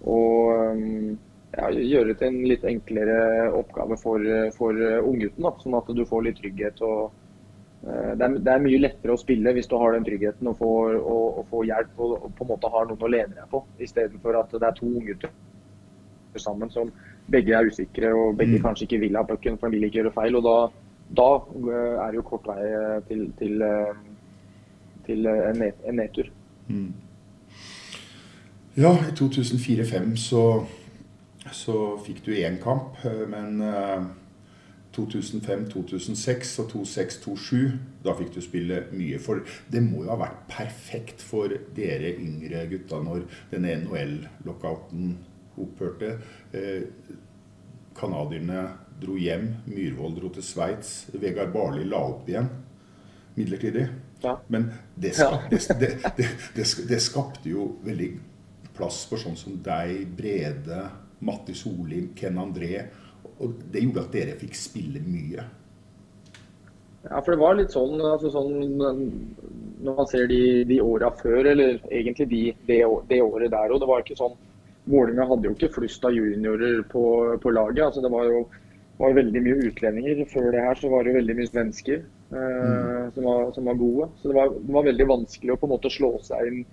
og um, ja, gjøre det til en litt enklere oppgave for, for unggutten. Sånn at du får litt trygghet. og uh, det er, det er, mye lettere å spille hvis du har den tryggheten og får, og, og får hjelp og, og, på en måte har noen å lene deg på, istedenfor at det er to unggutter sammen som begge er usikre og begge mm. kanskje ikke vil ha pucken for de vil ikke gjøre feil. og Da, da eh, er det jo kort vei eh, til, til, til en, net, en nedtur. Mm. Ja, i 2004-2005 så, så fikk du én kamp, men 2005-2006 og 2006-2007. Da fikk du spille mye. For det må jo ha vært perfekt for dere yngre gutta når denne NHL-lockouten opphørte. Eh, Canadierne dro hjem, Myhrvold dro til Sveits, Vegard Barli la opp igjen midlertidig. Ja. Men det, det, det, det, skapte jo veldig plass for sånn som deg, Brede, Matti Solim, Ken André og det gjorde at dere fikk spille mye. Ja, for det var litt sånn, altså sånn Når man ser de, de åra før, eller egentlig de, det, det, året der òg, det var ikke sånn Vålerenga hadde jo ikke flust av juniorer på, på laget. altså Det var jo var veldig mye utlendinger. Før det her så var det veldig mye svensker eh, mm. som, var, som, var, gode. Så det var, det var, veldig vanskelig å på en måte slå seg inn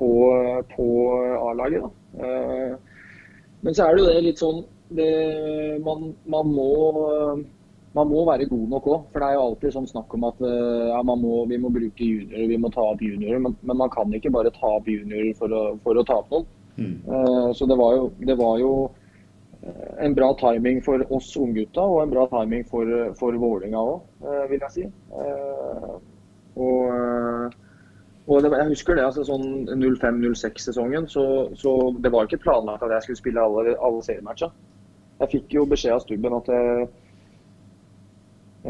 på, på A-laget. Eh, men så er det jo det litt sånn det, man, man, må, man, må, være god nok òg. For det er jo alltid sånn snakk om at ja, må, vi må bruke juniorer, vi må ta opp juniorer. Men, men, man kan ikke bare ta opp juniorer for å, for å ta opp noen. Mm. Uh, så det var jo, det var jo eh, en bra timing for oss unggutta og en bra timing for, for Vålinga òg, uh, vil jeg si. Uh, og, Og det, jeg husker det, altså sånn 05-06-sesongen, så, så det var ikke planlagt at jeg skulle spille alle, alle seriematcher. Jeg fikk jo beskjed av Stubben at jeg,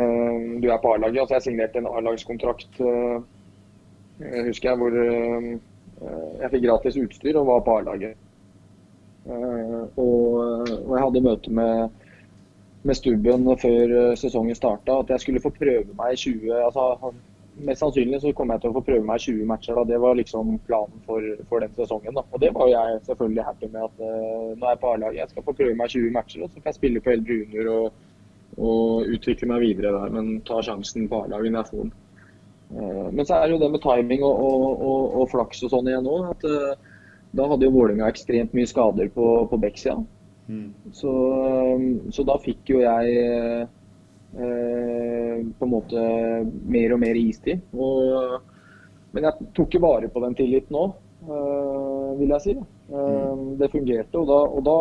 eh, du er på A-laget. Altså jeg signerte en A-lagskontrakt, uh, husker jeg, hvor uh, jeg fikk gratis utstyr og var på A-laget. Og, og, jeg hadde møte med, med Stubben før sesongen starta, at jeg skulle få prøve meg i 20 altså, Mest sannsynlig så kommer jeg til å få prøve meg 20 matcher. Da. Det var liksom planen for, for den sesongen. Da. Og det var jeg selvfølgelig happy med. at uh, er jeg på A-laget, jeg skal få prøve meg 20 matcher. Og så kan jeg spille på eldre junior og, og utvikle meg videre der. Men ta sjansen på A-laget når jeg får den. Uh, men så er det jo det med timing og, og, og flaks og sånn igjen at uh, Da hadde jo Vålerenga ekstremt mye skader på, på Bekksida. Mm. Så, så da fikk jo jeg Eh, på en måte mer og mer istid. Og, men jeg tok ikke vare på den tilliten òg, eh, vil jeg si. Mm. Det fungerte, og da, og da,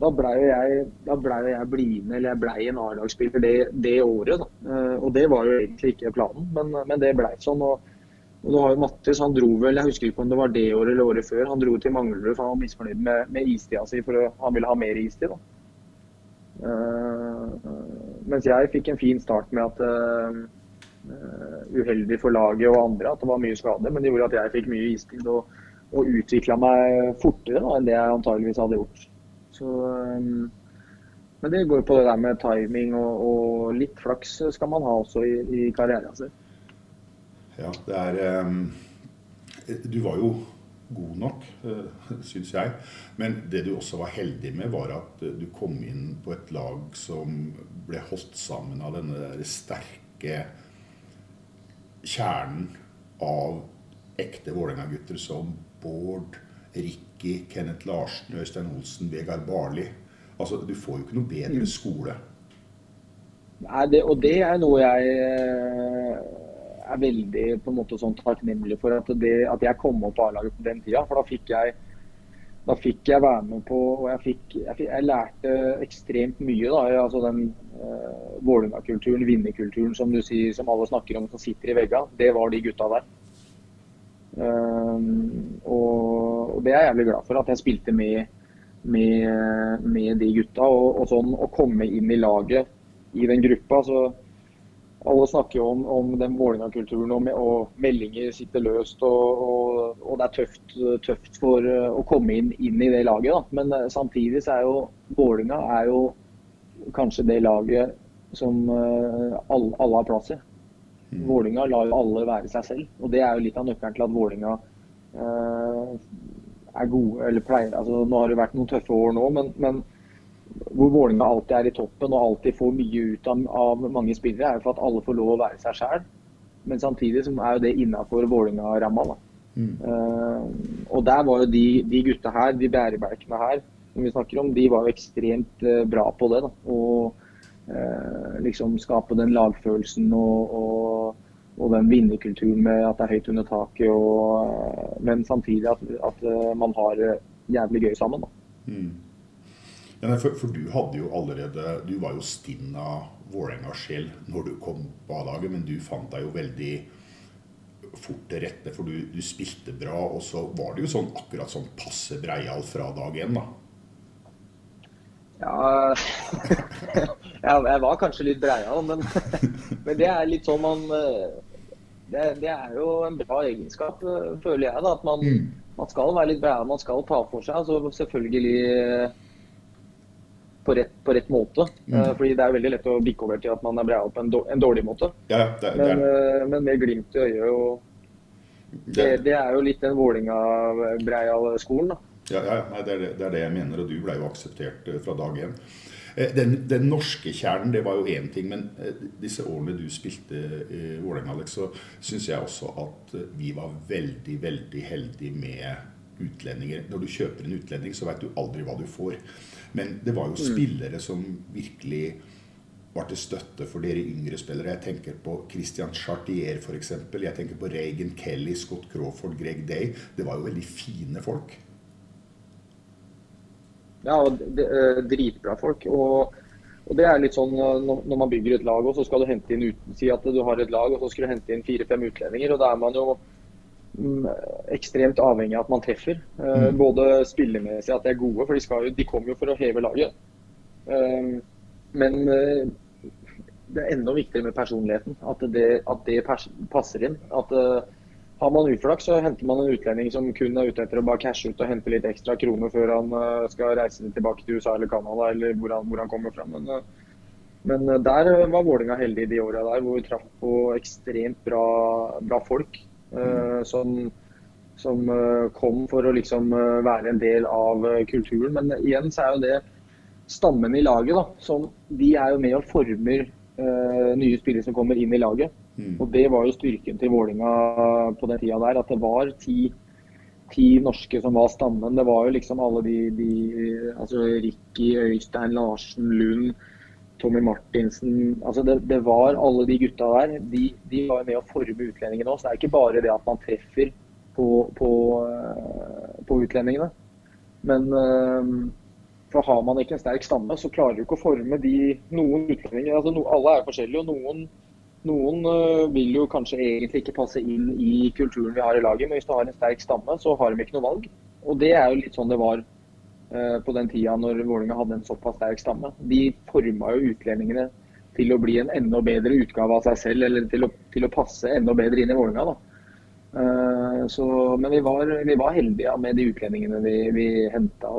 da blei jeg, ble jeg blidende, eller jeg blei en A-lagsspiller det, det, året. Da. Og det var jo egentlig ikke planen, men, men det blei sånn. og og du har jo Mattis, han dro vel, jeg husker ikke om det var det året eller året før, han dro til Manglerud for han var misfornøyd med, med istida si, for han ville ha mer istid. da. Uh, mens jeg fikk en fin start med at uh, Uheldig for laget og andre at det var mye skade, men det gjorde at jeg fikk mye istid og, og utvikla meg fortere da, enn det jeg antageligvis hadde gjort. Så, men det går på det der med timing og, og litt flaks skal man ha også i, i karrieren sin. Ja, det er um, Du var jo god nok, uh, syns jeg. Men det du også var heldig med, var at du kom inn på et lag som ble holdt sammen av denne sterke kjernen av ekte Vålerenga-gutter som Bård, Ricky, Kenneth Larsen, Øystein Olsen, Vegard Barli. Altså, du får jo ikke noe bedre mm. skole. Nei, det, og det er noe jeg eh, er veldig på en måte sånn takknemlig for at, det, at jeg kom opp på A-laget på den tida. For da fikk jeg da fikk jeg være med på og jeg, fikk, jeg, fikk, jeg lærte ekstremt mye. da, altså Den uh, Vålerenga-kulturen, vinnerkulturen som du sier, som alle snakker om, som sitter i veggene. Det var de gutta der. Um, og, og, det er jeg jævlig glad for, at jeg spilte med, med, med de gutta. Og, og, sånn å komme inn i laget i den gruppa. så alle snakker jo om, om den Vålerenga-kulturen, og, og, meldinger sitter løst. Og, og, og det er tøft, tøft, for uh, å komme inn, inn, i det laget. Da. Men uh, samtidig så er jo Vålerenga er jo kanskje det laget som uh, alle, alle, har plass i. Mm. Vålerenga lar jo alle være seg selv. Og det er jo litt av nøkkelen til at Vålerenga er gode, eller pleier altså Nå har det vært noen tøffe år nå, men, men hvor Vålinga alltid er i toppen og alltid får mye ut av, av mange spillere, er jo for at alle får lov å være seg sjæl. Men samtidig så er jo det innafor Vålinga-ramma. Mm. Uh, og der var jo de, de gutta her, de bærebjelkene her, som vi snakker om, de var jo ekstremt uh, bra på det. da, Og uh, liksom skape den lagfølelsen og, og, og, den vinnerkulturen med at det er høyt under taket. Og, men samtidig at, at man har jævlig gøy sammen. da. Mm. For, for, du hadde jo allerede Du var jo stinn av Vålerenga-sjel når du kom på A-laget, men du fant deg jo veldig fort til rette, for du, du, spilte bra. Og så var det jo sånn akkurat sånn passe breial fra dag én, da. Ja Jeg var kanskje litt breial, men, men, det er litt sånn man det, det, er jo en bra egenskap, føler jeg. da, At man, mm. man skal være litt breial, man skal ta for seg. altså selvfølgelig på rett, på rett måte. Mm. Uh, fordi det er veldig lett å bikke over til at man er breial på en, en, dårlig måte. Ja, det, men, uh, men, med glimt i øyet og det, det, er jo litt den Vålinga-breial-skolen, da. Ja, ja nei, det, er det, det, er det, jeg mener, og du ble jo akseptert fra dag én. Den, den, norske kjernen, det var jo én ting, men disse årene du spilte i Vålerenga, Alex, så syns jeg også at vi var veldig, veldig heldige med utlendinger. Når du kjøper en utlending, så veit du aldri hva du får. Men det var jo spillere som virkelig var til støtte for dere yngre spillere. Jeg tenker på Christian Chartier f.eks. Jeg tenker på Reagan Kelly, Scott Crawford, Greg Day. Det var jo veldig fine folk. Ja, eh, dritbra folk. Og, og, det er litt sånn eh, når man bygger et lag, og så skal du hente inn uten, si at du har et lag, og så skal du hente inn fire-fem utlendinger. og da er man jo ekstremt avhengig av at man treffer. Eh, Mm. Både spillemessig at de er gode, for de, jo, de kommer jo for å heve laget. Eh, Men eh, det er enda viktigere med personligheten. At det, at det passer inn. At Har man uflaks, så henter man en utlending som kun er ute etter å bare cashe ut og hente litt ekstra kroner før han skal reise tilbake til USA eller Canada, eller hvor han, hvor han kommer fra. Men, men der var Vålinga heldig de åra der, hvor vi traff på ekstremt bra, bra folk. Eh, som som eh, kom for å liksom eh, være en del av kulturen. Men igjen så er jo det stammen i laget, da. Som, de er jo med og former uh, nye spillere som kommer inn i laget. Og det var jo styrken til Vålinga på den tida der. At det var ti, ti norske som var stammen. Det var jo liksom alle de, de Altså Ricky, Øystein, Larsen, Lund. Tommy Martinsen altså det, det var alle de gutta der. De, de var med å forme utlendingene også. Det er ikke bare det at man treffer på, på, eh, på utlendingene. Men eh, for har man ikke en sterk stamme, så klarer du ikke å forme de noen utlendinger. altså no, Alle er forskjellige, og noen, noen eh, vil jo kanskje egentlig ikke passe inn i kulturen vi har i laget. Men hvis du har en sterk stamme, så har de ikke noe valg. Og det er jo litt sånn det var på den tida når Vålerenga hadde en såpass sterk stamme. De forma jo utlendingene til å bli en enda bedre utgave av seg selv, eller til å, til å passe enda bedre inn i Vålerenga. Eh, men vi var, vi var heldige med de utlendingene vi, vi henta.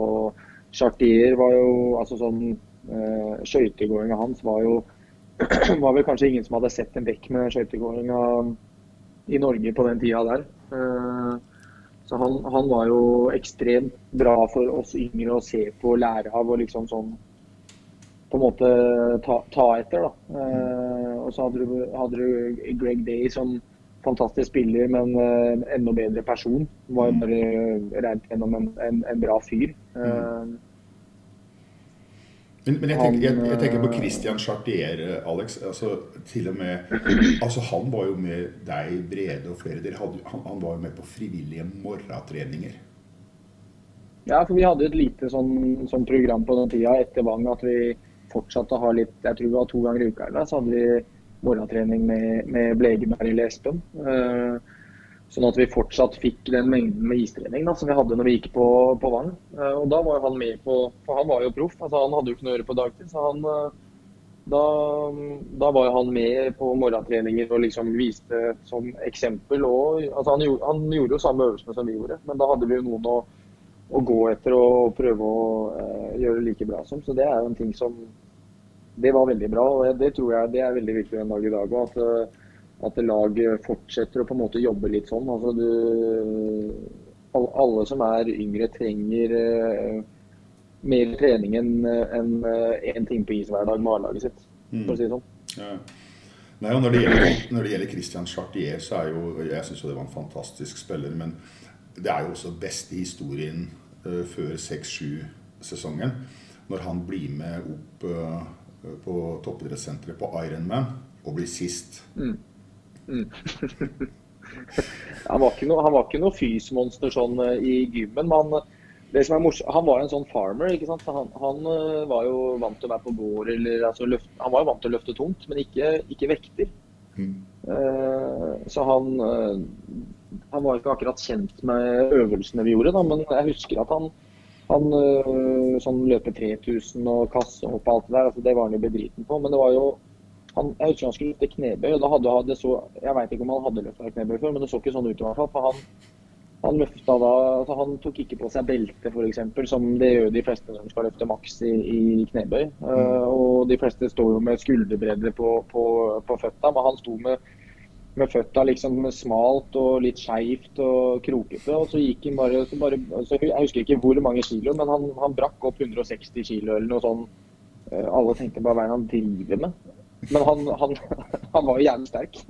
Chartier var jo altså sånn uh, Skøytegåinga hans var jo var vel kanskje ingen som hadde sett en bekk med skøytegåinga i Norge på den tida der. Så han, han var jo ekstremt bra for oss yngre å se på og lære av og liksom sånn på en måte ta, ta etter. da. Eh, og så hadde du, hadde du Greg Day som fantastisk spiller, men eh, enda bedre person. Var jo bare rent gjennom en, en, en bra fyr. Eh, Men, men jeg, tenker, jeg, jeg tenker på eh, Christian Chartier, Alex. Altså, til og med, altså, han var jo med deg, Brede og flere. Dere hadde, han, han var jo med på frivillige morgentreninger. Ja, for vi hadde et lite sånn, sånn program på den tida etter Vang at vi fortsatte å ha litt Jeg tror det var to ganger i uka eller så hadde vi morgentrening med, med Blegeberg eller Espen. Eh, sånn at vi fortsatt fikk den mengden med istrening da, som vi hadde når vi gikk på, på Vang. Eh, og da var jo han med på For han var jo proff. altså Han hadde jo ikke noe å gjøre på dagtid. så han eh, da, da var jo han med på morgentreninger og liksom viste som eksempel. Og, altså han, gjorde, han gjorde jo samme øvelsene som vi gjorde, men da hadde vi jo noen å å gå etter og prøve å eh, gjøre like bra som. Så det er jo en ting som Det var veldig bra, og det tror jeg det er veldig viktig den dag i dag òg. At, laget fortsetter å på en måte jobbe litt sånn. Altså du Alle som er yngre, trenger eh, mer trening enn en, en time på is hver dag med A-laget sitt, for å si det sånn. Ja. Nei, og når det, gjelder, når det gjelder Christian Chartier, så er jo Jeg syns jo det var en fantastisk spiller, men det er jo også beste historien uh, før 6-7-sesongen. Når han blir med opp uh, på toppidrettssenteret på Ironman og blir sist. Mm. Mm. han, var ikke noe, han var ikke noe fysmonster sånn eh, i gymmen, men han, det som morsomt, han var en sånn farmer. ikke sant? Han, han eh, var jo vant til å være på gård. eller altså, løft, Han var jo vant til å løfte tungt, men ikke, ikke vekter. Eh, så han, uh, han var ikke akkurat kjent med øvelsene vi gjorde, da, men jeg husker at han, han eh, sånn løpe 3000 og kassehopp og alt det der, altså, det var han jo bedriten på. Men det var jo han, jeg husker han skulle løfte knebøy, og da hadde han det så Jeg veit ikke om han hadde løfta knebøy før, men det så ikke sånn ut i hvert fall. For han, han løfta da altså Han tok ikke på seg belte, f.eks., som det gjør de fleste som skal løfte maks i, i knebøy. Eh, og de fleste står jo med skulderbredde på, på, på føtta, men han sto med, med føtta liksom smalt og litt skeivt og krokete. Og så gikk han bare, så bare så Jeg husker ikke hvor mange kilo, men han, han brakk opp 160 kilo eller noe sånt. Eh, alle tenkte bare hva er det han driver med? Men han, han, han var jo jævlig sterk.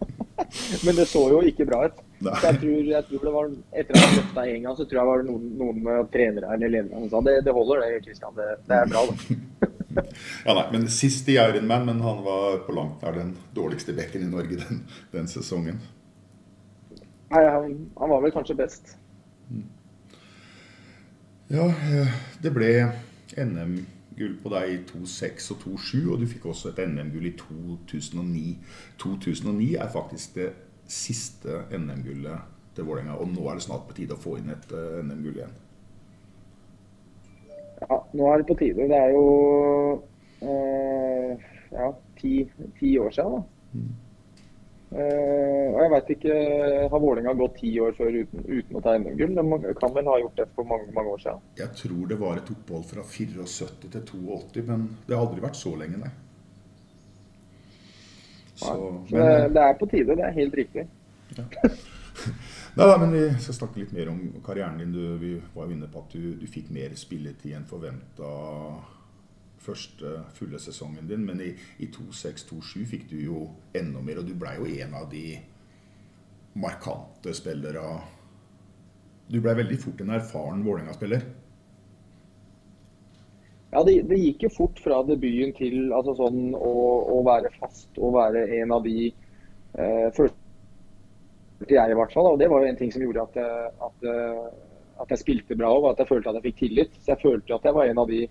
Men det så jo ikke bra ut. Så jeg tror, jeg tror det var Etter at han løfta en gang, så tror jeg det var noen, noen trenere eller ledere som sa det, det holder det, Kristian. Det, det er bra, det. Ja, nei, men Sist i Ironman, men han var på langt nær den dårligste bekken i Norge den, den sesongen. Nei, han, han var vel kanskje best. Ja, eh, det ble NM-gull på deg i 2-6 og 2-7, og du fikk også et NM-gull i 2009. 2009 er faktisk det siste NM-gullet til Vålerenga. Og nå er det snart på tide å få inn et uh, NM-gull igjen. Ja, nå er det på tide. Det er jo eh, ja, ti, ti, år siden. da. Mm. Uh, og jeg vet ikke, Har Vålerenga gått ti år før uten, uten å ta NM-gull? De kan vel ha gjort det for mange, mange år siden? Jeg tror det var et opphold fra 74 til 82, men det har aldri vært så lenge, nei. Så, men, det, det, er på tide. Det er helt riktig. Ja. Nei, men Vi skal snakke litt mer om karrieren din. Du, vi var jo inne på at du, du fikk mer spilletid enn forventa første fulle sesongen din. Men i, i 2-6-2-7 fikk du jo enda mer, og du blei jo en av de markante spillere. Du blei veldig fort en erfaren Vålerenga-spiller. Ja, det, det, gikk jo fort fra debuten til altså sånn, å, å, være fast og være en av de eh, følte jeg i hvert fall. Og det var jo en ting som gjorde at, at, at jeg spilte bra og at jeg følte at jeg fikk tillit. Så jeg følte at jeg var en av de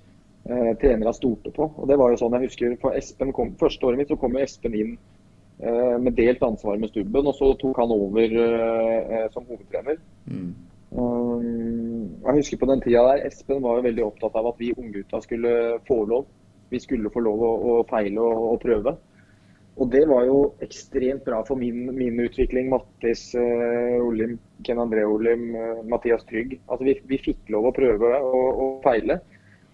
eh, trenere stolte på. Og det var jo sånn jeg husker, for Espen kom, Første året mitt så kom jo Espen inn eh, med delt ansvar med Stubben, og så tok han over eh, som hovedtrener. Mm. Um, jeg husker på den tida der, Espen var jo veldig opptatt av at vi unggutta skulle få lov. Vi skulle få lov å, å feile og, og, prøve. Og det var jo ekstremt bra for min, min utvikling. Mattis eh, Olim, Ken André Olim, uh, Mathias Trygg. Altså vi, vi, fikk lov å prøve og, og, feile.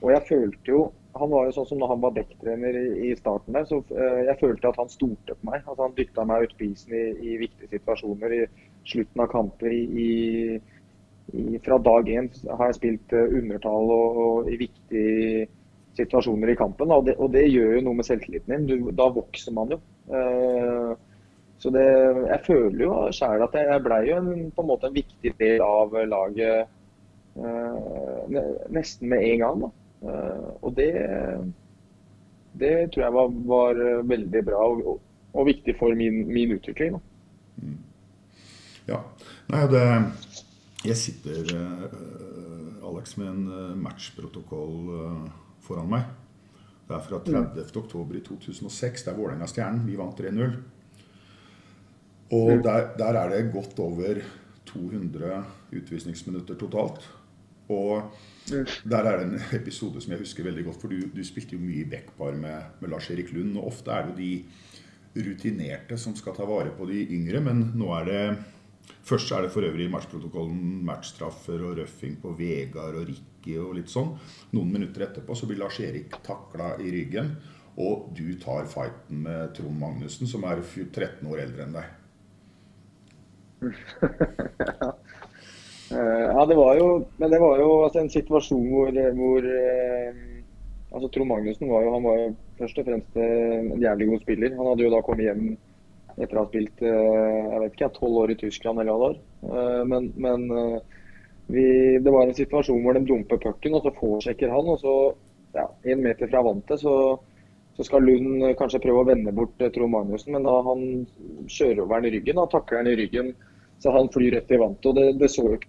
Og jeg følte jo Han var jo sånn som når han var dekktrener i, starten der, så uh, jeg følte at han stolte på meg. Altså han dytta meg ut på isen i, i, viktige situasjoner, i slutten av kamper, i, i fra dag én har jeg spilt eh, undertall og, og, i viktige situasjoner i kampen. Og det, og det, gjør jo noe med selvtilliten din. Du, da vokser man jo. Uh, så det, jeg føler jo sjæl at jeg, jeg blei jo en, på en måte en viktig del av laget nesten med en gang. Uh, og det, det tror jeg var, var veldig bra og, og, viktig for min, min utvikling. Mm. Ja. Nei, det jeg sitter, uh, Alex, med en uh, matchprotokoll foran meg. Det er fra 30. Mm. oktober i 2006. Det er Vålerenga-Stjernen. Vi vant 3-0. Og mm. der, der, er det godt over 200 utvisningsminutter totalt. Og der er det en episode som jeg husker veldig godt, for du, du spilte jo mye i backpar med, med Lars-Erik Lund. Og ofte er det jo de rutinerte som skal ta vare på de yngre, men nå er det Først er det for øvrig i matchprotokollen matchstraffer og røffing på Vegard og Ricky og litt sånn. Noen minutter etterpå så blir Lars-Erik takla i ryggen, og du tar fighten med Trond Magnussen, som er 13 år eldre enn deg. ja, det var jo Men det var jo altså, en situasjon hvor, hvor eh, altså, Trond Magnussen var jo, han var jo først og fremst eh, en jævlig god spiller. Han hadde jo da kommet hjem etter å ha spilt eh, jeg vet ikke, tolv år i Tyskland eller hva det. Eh, men, men eh, vi, det var en situasjon hvor de dumper pucken, og så forsjekker han. Og så, ja, en meter fra vantet, så, så, skal Lund kanskje prøve å vende bort Trond Magnussen. Men da han kjører over han i ryggen, da takler han i ryggen, så han flyr rett i vantet. Og det, det så jo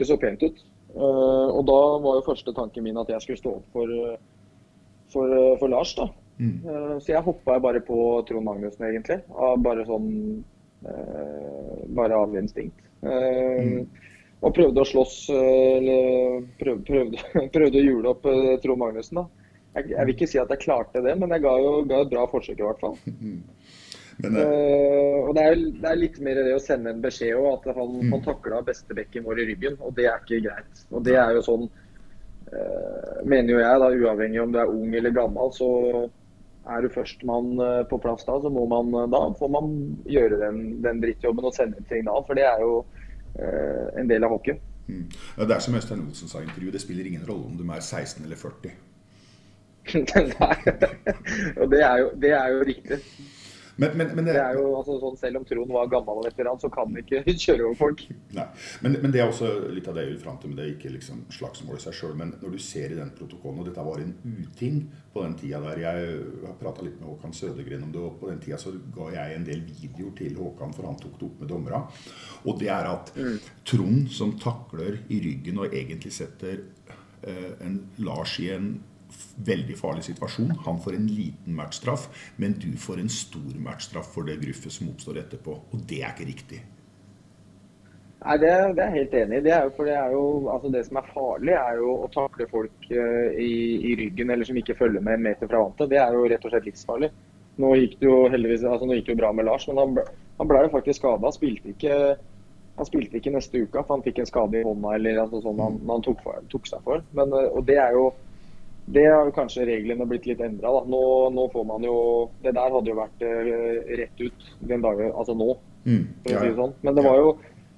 ikke så pent ut. Og da var jo første tanken min at jeg skulle stå opp for, for, for Lars. da. Mm. Eh, så jeg hoppa bare på Trond Magnussen, egentlig. Bare sånn eh, Bare av instinkt. Eh, mm. Og prøvde å slåss, eller prøvde, prøvde, prøvde å jule opp Trond Magnussen. da. Jeg, jeg, vil ikke si at jeg klarte det, men jeg ga jo ga et bra forsøk i hvert fall. Men, uh, og det er, det er, litt mer det å sende en beskjed òg, at han, mm. han takla bestebekken vår i ryggen. Og det er ikke greit. Og det er jo sånn, uh, mener jo jeg, da, uavhengig om du er ung eller gammel, så er du førstemann på plass da, så må man, da får man gjøre den, den drittjobben og sende et signal. For det er jo uh, en del av hockey. Mm. Det er som Øystein Olsen sa i intervjuet, det spiller ingen rolle om du er 16 eller 40. Nei, og det er, jo, det er jo riktig. Men, men, men det, det, er jo altså, sånn, Selv om Trond var gammel og veteran, så kan han ikke kjøre over folk. Nei, men, men, det er også litt av det jeg vil fram til. Men det er ikke liksom slagsmål i seg sjøl. Men når du ser i den protokollen, og dette var en uting på den tida der Jeg har prata litt med Håkan Sødegren om det, og på den tida så ga jeg en del videoer til Håkan, for han tok det opp med dommerne. Og det er at mm. Trond som takler i ryggen og egentlig setter eh, en Lars i en veldig farlig situasjon. Han får en liten matchstraff, men du får en stor matchstraff for det gruffet som oppstår etterpå. Og det er ikke riktig. Nei, det, det, er jeg helt enig i. Det, er det, altså det som er farlig, er jo å takle folk uh, i, i, ryggen eller som ikke følger med en meter fra vantet. Det er jo rett og slett livsfarlig. Nå gikk det jo heldigvis altså nå gikk det jo bra med Lars, men han, ble, han ble jo faktisk skada. Spilte han spilte ikke neste uke, for han fikk en skade i hånda eller altså sånn han, han tok, tok, seg for. Men, uh, og det er jo det har jo kanskje reglene blitt litt endra. Nå, nå, får man jo Det der hadde jo vært uh, rett ut den dagen, altså nå, mm, for å si sånn. Men det var jo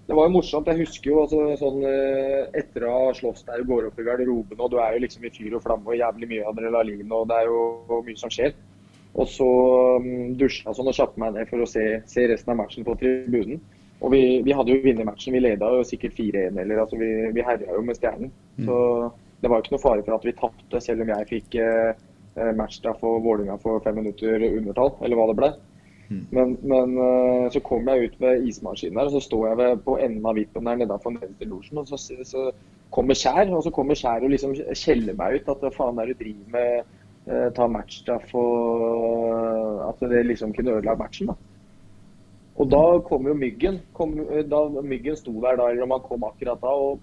det var jo morsomt. Jeg husker jo altså, sånn eh, etter å ha slåss der, går opp i garderoben, og du er jo liksom i fyr og flamme og jævlig mye adrenalin, og det er jo mye som skjer. Og så um, dusja jeg sånn og kjappe meg ned for å se, se, resten av matchen på tribunen. Og vi, vi hadde jo vunnet matchen. Vi leda jo sikkert 4-1, eller altså vi, vi herja jo med Stjernen. Mm. Så det var jo ikke noe fare for at vi tapte, selv om jeg fikk eh, eh matchstraff og Vålinga for fem minutter undertall, eller hva det ble. Mm. Men, men, eh, så kom jeg ut ved ismaskinen der, og så står jeg ved, på enden av vippen der nedenfor nederste losjen. Og så, så, kommer Kjær, og så kommer Kjær og liksom skjeller meg ut. At faen er du driver med? Ta matchstraff og At det liksom kunne ødelagt matchen. da. Og da kom jo Myggen. Kom, da Myggen sto der da, eller om han kom akkurat da. og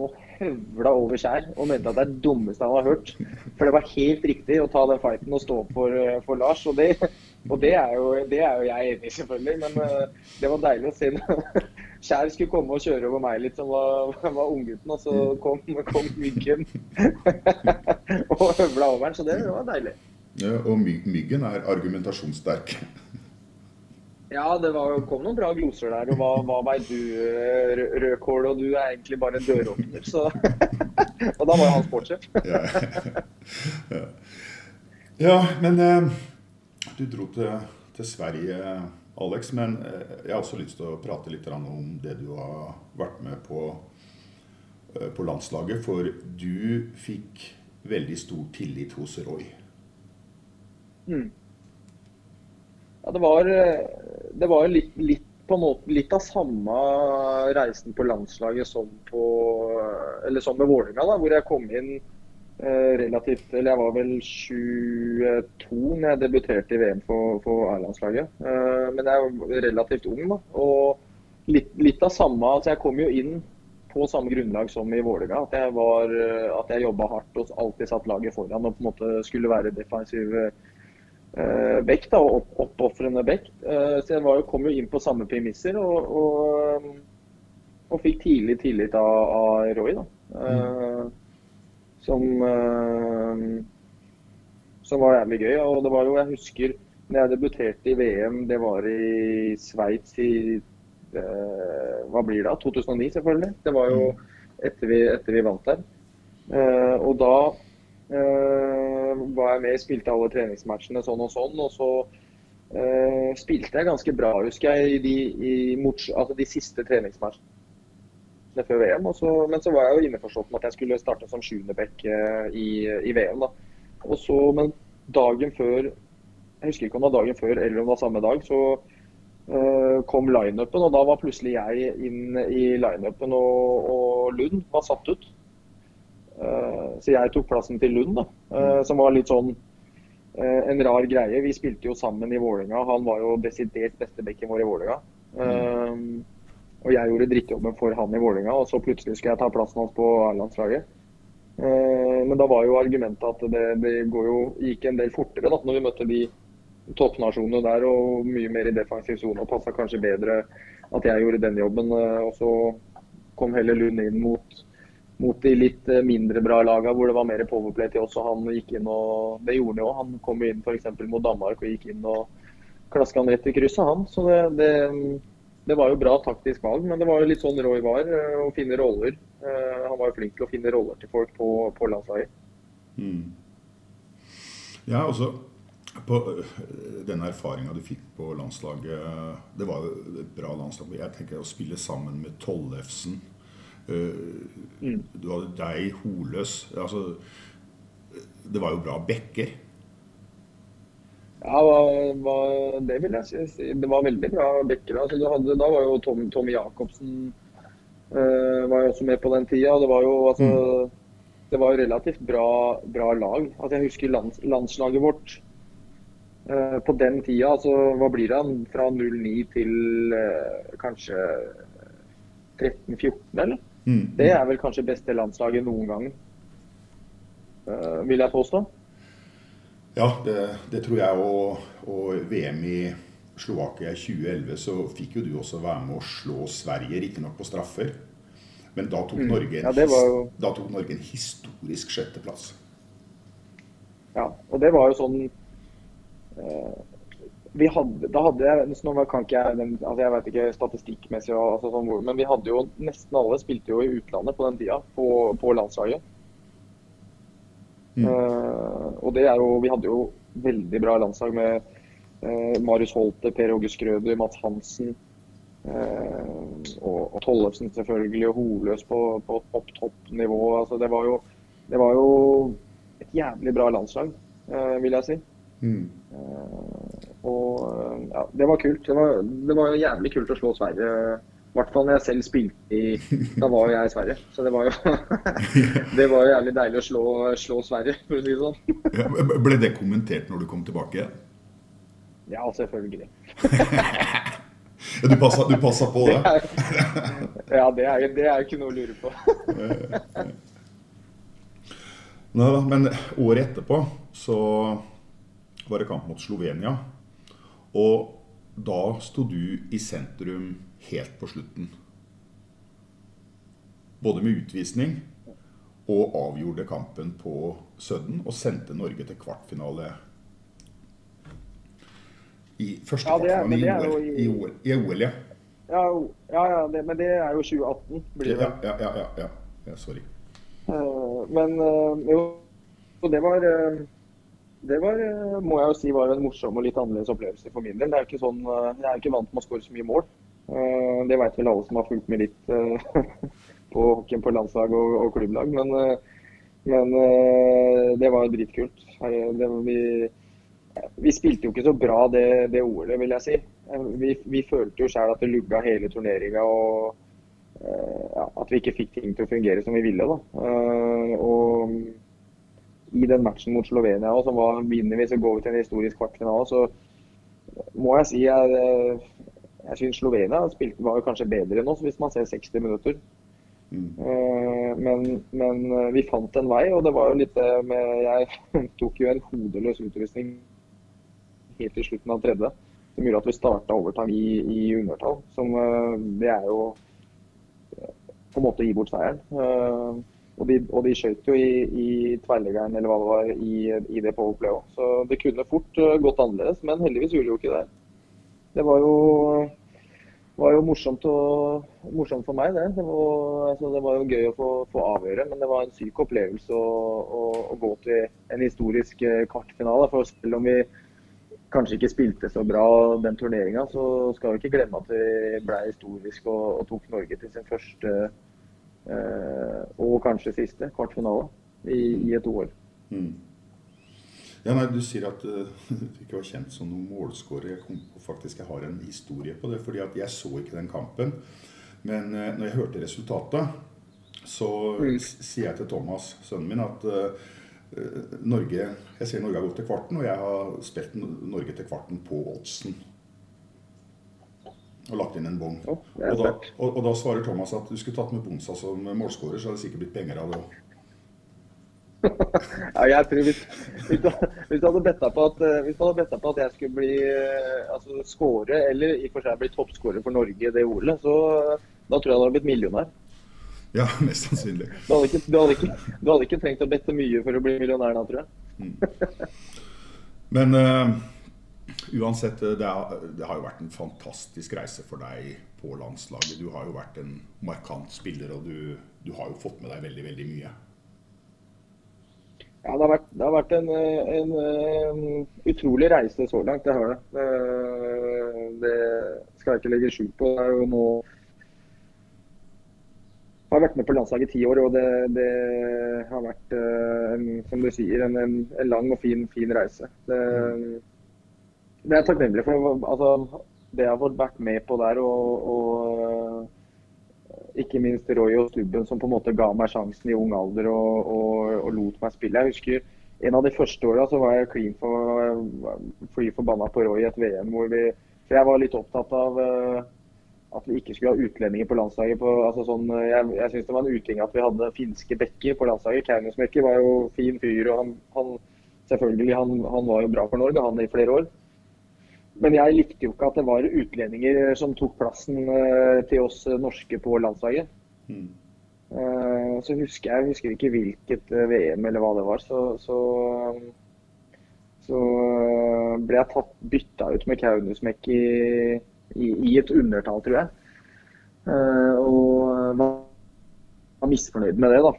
og høvla over skjær og mente at det er det dummeste han har hørt. For det var helt riktig å ta den fighten og stå opp for, for Lars. Og, det, og det, er jo, det, er jo, jeg enig i, selvfølgelig. Men uh, det var deilig å se når Skjær skulle komme og kjøre over meg litt, som var, var unggutten. Og så kom, kom Myggen og høvla over den. Så det, det var deilig. Ja, og Myggen er argumentasjonssterk. Ja, det var, kom noen bra gloser der. Og hva, hva veit du, rødkål, og du er egentlig bare en døråpner, så Og da var jo han sportssjef. ja. ja. ja. men eh, du dro til, til, Sverige, Alex. Men eh, jeg har også lyst til å prate litt om det du har vært med på eh, på landslaget. For du fikk veldig stor tillit hos Roy. Mm. Ja, det var, det var litt, litt, på en måte, litt av samme reisen på landslaget som, på, eller som med Vålerenga, hvor jeg kom inn eh, relativt Eller jeg var vel 22 når jeg debuterte i VM for, A-landslaget. Eh, men jeg er relativt ung, da. Og litt, litt av samme altså Jeg kom jo inn på samme grunnlag som i Vålerenga. At jeg, var, at jeg jobba hardt og alltid satt laget foran og på en måte skulle være defensiv uh, back, da, og oppofrende back. Uh, så jeg jo, kom jo inn på samme premisser og, og, og fikk tidlig tillit av, av Roy. da. Mm. som, som var jævlig gøy. Og det var jo, jeg husker når jeg debuterte i VM, det var i Sveits i hva blir det da? 2009, selvfølgelig. Det var jo mm. etter vi, etter vi vant der. og da var jeg med, spilte alle treningsmatchene sånn og sånn. Og så uh, spilte jeg ganske bra, husker jeg, i de, i, altså de siste treningsmatchene før VM. Så, men så var jeg jo innforstått med at jeg skulle starte som sjuendeback uh, i, i, VM. da. Så, Men dagen før, jeg husker ikke om det var dagen før eller om det var samme dag, så kom lineupen. Og da var plutselig jeg inn i lineupen, og, og Lund var satt ut. Eh, så jeg tok plassen til Lund, da, eh, som var litt sånn eh, en rar greie. Vi spilte jo sammen i Vålerenga. Han var jo desidert beste bekken vår i Vålerenga. Mm. Og jeg gjorde drittjobben for han i Vålerenga, og så plutselig skulle jeg ta plassen hans på A-landslaget. Men da var jo argumentet at det, det jo, gikk en del fortere da, når vi møtte de toppnasjonene der og mye mer i defensiv sone og passa kanskje bedre at jeg gjorde den jobben. Og så kom heller Lund inn mot mot de litt eh, mindre bra lagene hvor det var mer powerplay til oss. og Han gikk inn og det gjorde han jo. Han kom inn f.eks. mot Danmark og gikk inn og klaska han rett i krysset, han. Så det, det, det, var jo bra taktisk valg, men det var jo litt sånn Roy var, eh, å finne roller. Eh, han var jo flink til å finne roller til folk på, på landslaget. Mm. Ja, også på den erfaringa du fikk på landslaget Det var jo et bra landslag. Jeg tenker å spille sammen med Tollefsen. Du hadde deg, Holøs altså, Det var jo bra bekker. Ja, det vil jeg si. Det var veldig bra bekker. Altså, hadde, da var jo Tom, Tommy Jacobsen uh, var jo også med på den tida. Det var jo altså, mm. det var relativt bra, bra lag. Altså, jeg husker lands, landslaget vårt uh, på den tida. Altså, hva blir det? Fra 09 til uh, kanskje 13-14, eller? Mm. Det er vel kanskje beste landslaget noen gang, eh, vil jeg påstå. Ja, det, det tror jeg. Og, og VM i Slovakia i 2011 så fikk jo du også være med å slå Sverige, riktignok på straffer. Men da tok, Mm. Norge en, Ja, det var jo- da tok Norge en historisk sjetteplass. Ja, og det var jo sånn eh, vi hadde, da hadde jeg, Nå kan ikke jeg den, altså jeg vet ikke statistikkmessig, altså sånn, men vi hadde jo nesten alle spilte jo i utlandet på den tida, på, på landslaget. Mm. Uh, og det er jo, vi hadde jo veldig bra landslag med uh, Marius Holte, Per Åge Skrøder, Mats Hansen. uh, og, og Tollefsen selvfølgelig, og Holøs på, på topp-nivå. Altså, det, var jo, det var jo et jævlig bra landslag, vil jeg si. Mm. Og ja, det var kult. Det var, det var jævlig kult å slå Sverige. I hvert fall når jeg selv spilte i Da var jo jeg i Sverige. Så det var jo Det var jo jævlig deilig å slå, slå Sverige, for å si det sånn. Ja, Ble det kommentert når du kom tilbake igjen? Ja, selvfølgelig. Du passa, du passa på Det det? er, ja, det er, det er ikke noe å lure på. Da, men året etterpå så var det kamp mot Slovenia. Og da sto du i sentrum helt på slutten. Både med utvisning og avgjorde kampen på Sudden og sendte Norge til kvartfinale i første Ja, kvartfinale i i- OL. I OL, ja. Ja, ja, ja det, men det er jo 2018. blir det. Ja, ja, ja, ja, sorry. Eh, Men eh, jo, det var eh, Det var, eh, må jeg jo si var en morsom og litt annerledes opplevelse for min del. Det er ikke sånn, eh, Jeg er ikke vant med å skåre så mye mål. Eh, Det vet vel alle som har fulgt med litt på hockeyen på landslag og, og klubblag. Men, men det var dritkult. Det, vi, vi spilte jo ikke så bra det, det OL-et, vil jeg si. Vi, vi følte jo sjøl at det lugga hele turneringa. og ja, at vi ikke fikk ting til å fungere som vi ville. da. Og i den matchen mot Slovenia, og som var vinner vi, så går vi til en historisk kvartfinale, så må jeg si jeg, eh, jeg syns Slovenia spilte, var kanskje bedre enn oss, hvis man ser 60 minutter. Mm. men, men eh, vi fant en vei, og det var jo litt det med Jeg tok jo en hodeløs utrustning helt til slutten av tredje, som gjorde at vi starta overtime i, i undertall. Som eh, det er jo eh, på en måte å gi bort seieren. Eh, og de, og de skjøt jo i, i tverrleggeren eller hva det var i, i det powerplay òg. Så det kunne fort eh, gått annerledes, men heldigvis gjorde det jo ikke det. Det var jo, var jo morsomt, og, morsomt for meg, det. Det var, altså, det var jo gøy å få, få avgjøre, men det var en syk opplevelse å, å, å gå til en historisk kartfinale. kvartfinale. For selv om vi kanskje ikke spilte så bra den turneringa, så skal vi ikke glemme at vi ble historisk og, og tok Norge til sin første eh, og kanskje siste kvartfinale i, i et OL. Mm. Ja, nei, Du sier at uh, du ikke var kjent som noen målskårer. Jeg faktisk jeg har en historie på det. fordi at jeg så ikke den kampen. Men uh, når jeg hørte resultatet, så Mm. sier jeg til Thomas, sønnen min, at uh, Norge Jeg ser Norge har gått til kvarten, og jeg har spilt Norge til kvarten på oddsen. Og lagt inn en bong. Oh, og, da, og, og da svarer Thomas at du skulle tatt med Bonsa som målskårer, så hadde det sikkert blitt penger av det òg. Ja, jeg tror hvis, hvis, du, hvis du hadde betta på eh, på at jeg skulle bli eh, altså, skåre, eller i og for seg bli toppskårer for Norge i det OL-et, så da tror jeg du hadde blitt millionær. Ja, mest sannsynlig. Du hadde, ikke, du, hadde ikke, du hadde ikke trengt å bette mye for å bli millionær da, tror jeg. Men eh, uansett, eh, det, er, det har jo vært en fantastisk reise for deg på landslaget. Du har jo vært en markant spiller, og du, du har jo fått med deg veldig, veldig mye. Ja, det har vært, det har vært en, en, en, eh, utrolig reise så langt, det har det. Eh, Det skal jeg ikke legge skjul på. Det er jo nå Jeg har vært med på landslaget i ti år, og det, det har vært, eh, en, som du sier, en, en lang og fin, fin reise. Det, det er takknemlig for. Altså, det jeg har fått vært med på der, og, og ikke minst Roy og Stubben som på en måte ga meg sjansen i ung alder og, og, og lot meg spille. Jeg husker en av de første åra så var jeg clean for fly forbanna på Roy i et VM hvor vi For jeg var litt opptatt av uh, at vi ikke skulle ha utlendinger på landslaget. På, altså sånn, jeg jeg syns det var en uting at vi hadde finske bekker på landslaget. Kaunismäki var jo fin fyr. og han, han selvfølgelig, han, han, var jo bra for Norge, han i flere år. Men jeg likte jo ikke at det var utlendinger som tok plassen til oss norske på landslaget. Mm. Så husker jeg, husker ikke hvilket VM eller hva det var. Så, så, så ble jeg tatt, bytta ut med Kaunismek i, i, i, et undertall, tror jeg. Og var, var misfornøyd med det, da.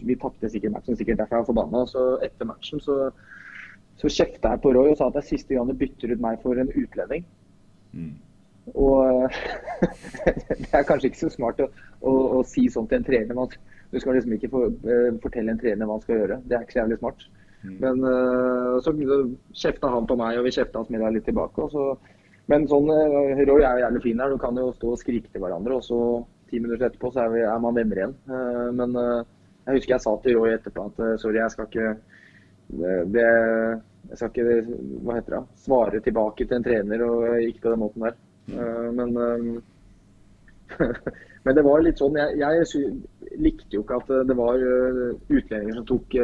Vi tapte sikkert matchen, sikkert derfor jeg var forbanna. Så etter matchen så, så kjefta jeg på Roy og sa at det er siste gang du bytter ut meg for en utlending. Mm. Og det er kanskje ikke så smart å, å, å si sånn til en trener. Man, du skal liksom ikke for, uh, fortelle en trener hva han skal gjøre. Det er ikke så jævlig smart. Mm. Men uh, så kjefta han på meg, og vi kjefta hans middag litt tilbake. Så, men sånn, uh, Roy er jo jævlig fin her. Du kan jo stå og skrike til hverandre, og så ti minutter etterpå så er, vi, er man venner igjen. men jeg husker jeg sa til Roy etterpå at sorry, jeg skal ikke det, jeg skal ikke hva heter det, svare tilbake til en trener og ikke på den måten der. Eh, men, eh, men det var litt sånn Jeg, jeg likte jo ikke at det var eh, utlendinger som tok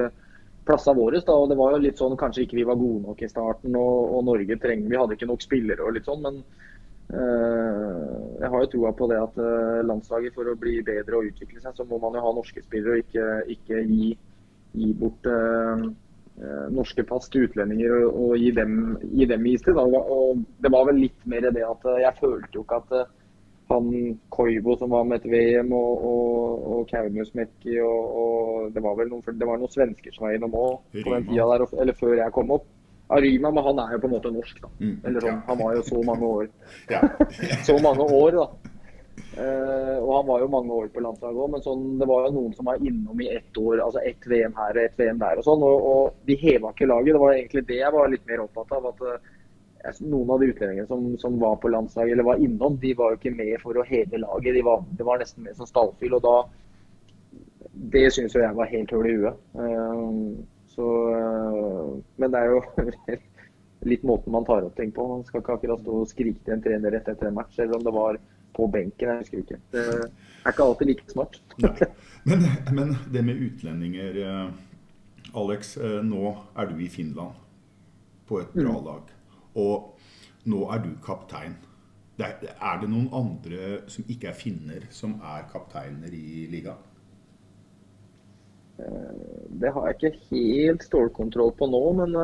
plassene våre. Og det var jo litt sånn Kanskje ikke vi var gode nok i starten, og, og Norge trenger Vi hadde ikke nok spillere og litt sånn, men jeg har jo troa på det at landslaget for å bli bedre og utvikle seg, så må man jo ha norske spillere og ikke, ikke gi, gi, bort uh, norske pass til utlendinger og, og gi dem, gi dem is til. Og det var vel litt mer det at eh, jeg følte jo ikke at eh, han Koivo som var med til VM, og, og, og Kaunismäki og, og, det var vel noen, det var noen svensker som var innom òg på den tida der, eller før jeg kom opp. Arima, men han er jo på en måte norsk, da. Mm, eller sånn, Han var jo så mange år. så mange år, da. Uh, og han var jo mange år på landslaget òg, men sånn, det var jo noen som var innom i ett år. altså Ett VM her og ett VM der og sånn. Og, og de heva ikke laget. Det var egentlig det jeg var litt mer opptatt av. at uh, Noen av de utlendingene som, som, var på landslaget eller var innom, de var jo ikke med for å heve laget. De var, det var nesten mer som stallfyll. Og da Det syns jo jeg var helt høl i huet. Uh, så Men det er jo litt måten man tar opp ting på. Man skal ikke akkurat stå og skrike til en trener rett etter en match, selv om det var på benken. Jeg husker ikke. Det er ikke alltid like smart. men, men, det med utlendinger eh, Alex, eh, nå er du i Finland på et bra mm. lag. Og nå er du kaptein. Er, det noen andre som ikke er finner, som er kapteiner i ligaen? Eh, det har jeg ikke helt stålkontroll på nå, men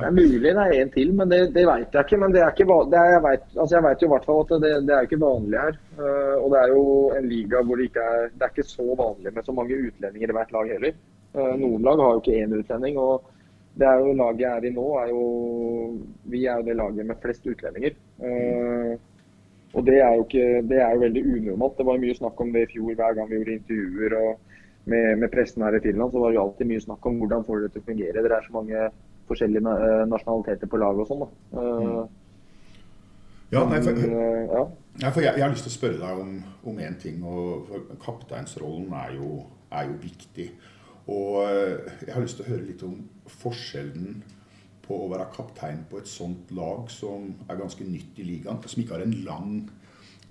det er mulig det er en til, men det, det vet jeg ikke. Men det er ikke, det er, jeg, vet, altså jeg vet jo i hvert fall at det, det er ikke vanlig her. Uh, og det er jo en liga hvor det ikke er Det er ikke så vanlig med så mange utlendinger i hvert lag heller. Uh, noen lag har jo ikke én utlending. og det er jo laget jeg er i nå, er jo Vi er jo det laget med flest utlendinger. Uh, og det er jo ikke, det er jo veldig unormalt. Det var mye snakk om det i fjor hver gang vi gjorde intervjuer. og med, med pressen her i Finland så var det alltid mye snakk om hvordan får det til å fungere. Det er så mange forskjellige eh, nasjonaliteter på laget og sånn. da. Mm. Ja, nei, for, eh, ja. Nei, for jeg, jeg, har lyst til å spørre deg om, én en ting. og Kapteinsrollen er jo, er jo viktig. Og jeg har lyst til å høre litt om forskjellen på å være kaptein på et sånt lag som er ganske nytt i ligaen, som ikke har en lang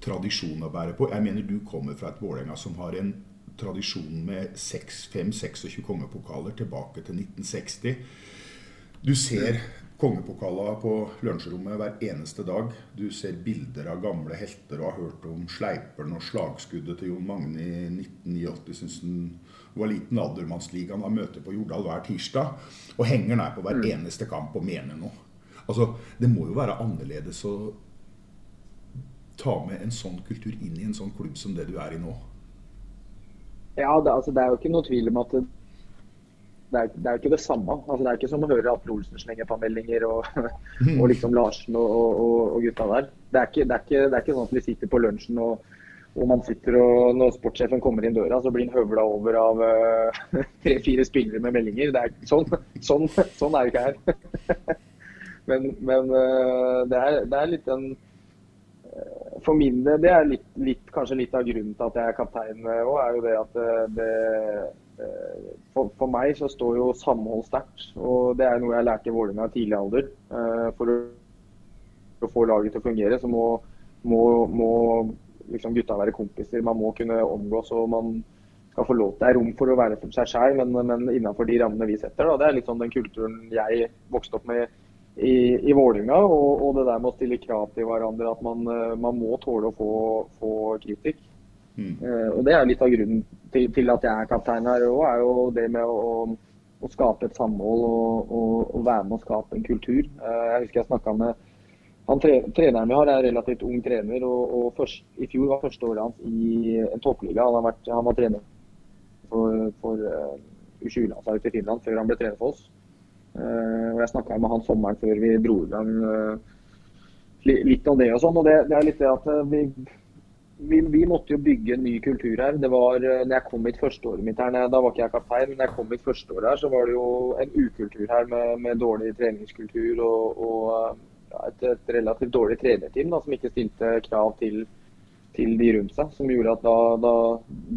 tradisjon å bære på. Jeg mener du kommer fra et Vålerenga som har en tradisjon med 5-26 kongepokaler tilbake til 1960. Du ser kongepokala på lunsjrommet hver eneste dag. Du ser bilder av gamle helter og har hørt om Sleiperen og slagskuddet til Jon Magne i 1989. Syns han var liten. Aldermannsligaen har møte på Jordal hver tirsdag. Og henger nær på hver mm. eneste kamp og mener noe. Altså, Det må jo være annerledes å ta med en sånn kultur inn i en sånn klubb som det du er i nå. Ja, det, altså, det er jo ikke noe tvil om at det er, det er jo ikke det samme. Altså, det er ikke som å høre Atle Olsen slenge på meldinger og, og liksom Larsen og, og, og, gutta der. Det er, ikke, det, er ikke, det er, ikke, sånn at vi sitter på lunsjen og, man sitter og når sportssjefen kommer inn døra, så blir han høvla over av uh, tre-fire spillere med meldinger. Det er, sånn, sånn, sånn er det ikke her. men, men uh, det, er, det er litt en uh, For min del, det er litt, litt, kanskje litt av grunnen til at jeg er kaptein òg, er jo det at det Eh, for, for, meg så står jo samhold sterkt. Og det er noe jeg lærte i Vålerenga i tidlig alder. Eh, for å få laget til å fungere, så må, må, må liksom gutta være kompiser. Man må kunne omgås og man skal få lov til Det er rom for å være seg selv, men, men innenfor de rammene vi setter. Da. Det er litt sånn den kulturen jeg vokste opp med i, i Vålinga, og, og, det der med å stille krav til hverandre. At man, man må tåle å få, få kritikk. Mm. Uh, og Det er litt av grunnen til, til, at jeg er kaptein her òg, er jo det med å, å skape et samhold og, og, og, være med å skape en kultur. Uh, jeg husker jeg snakka med han tre, Treneren vi har er relativt ung trener, og, og først, i fjor var første året hans i en toppliga. Han, vært, han var trener for, for uh, U20-landslaget til Finland før han ble trener for oss. Uh, og Jeg snakka med han sommeren før vi dro i gang uh, litt om det og sånn. og det, det, er litt det at vi vi, vi, måtte jo bygge en ny kultur her. Det var, eh, når jeg kom hit førsteåret mitt her, Da var ikke jeg kaptein, men når jeg kom hit førsteåret her, så var det jo en ukultur her med, med dårlig treningskultur og, og ja, et, et, relativt dårlig trenerteam da, som ikke stilte krav til, til de rundt seg. Som gjorde at da, da,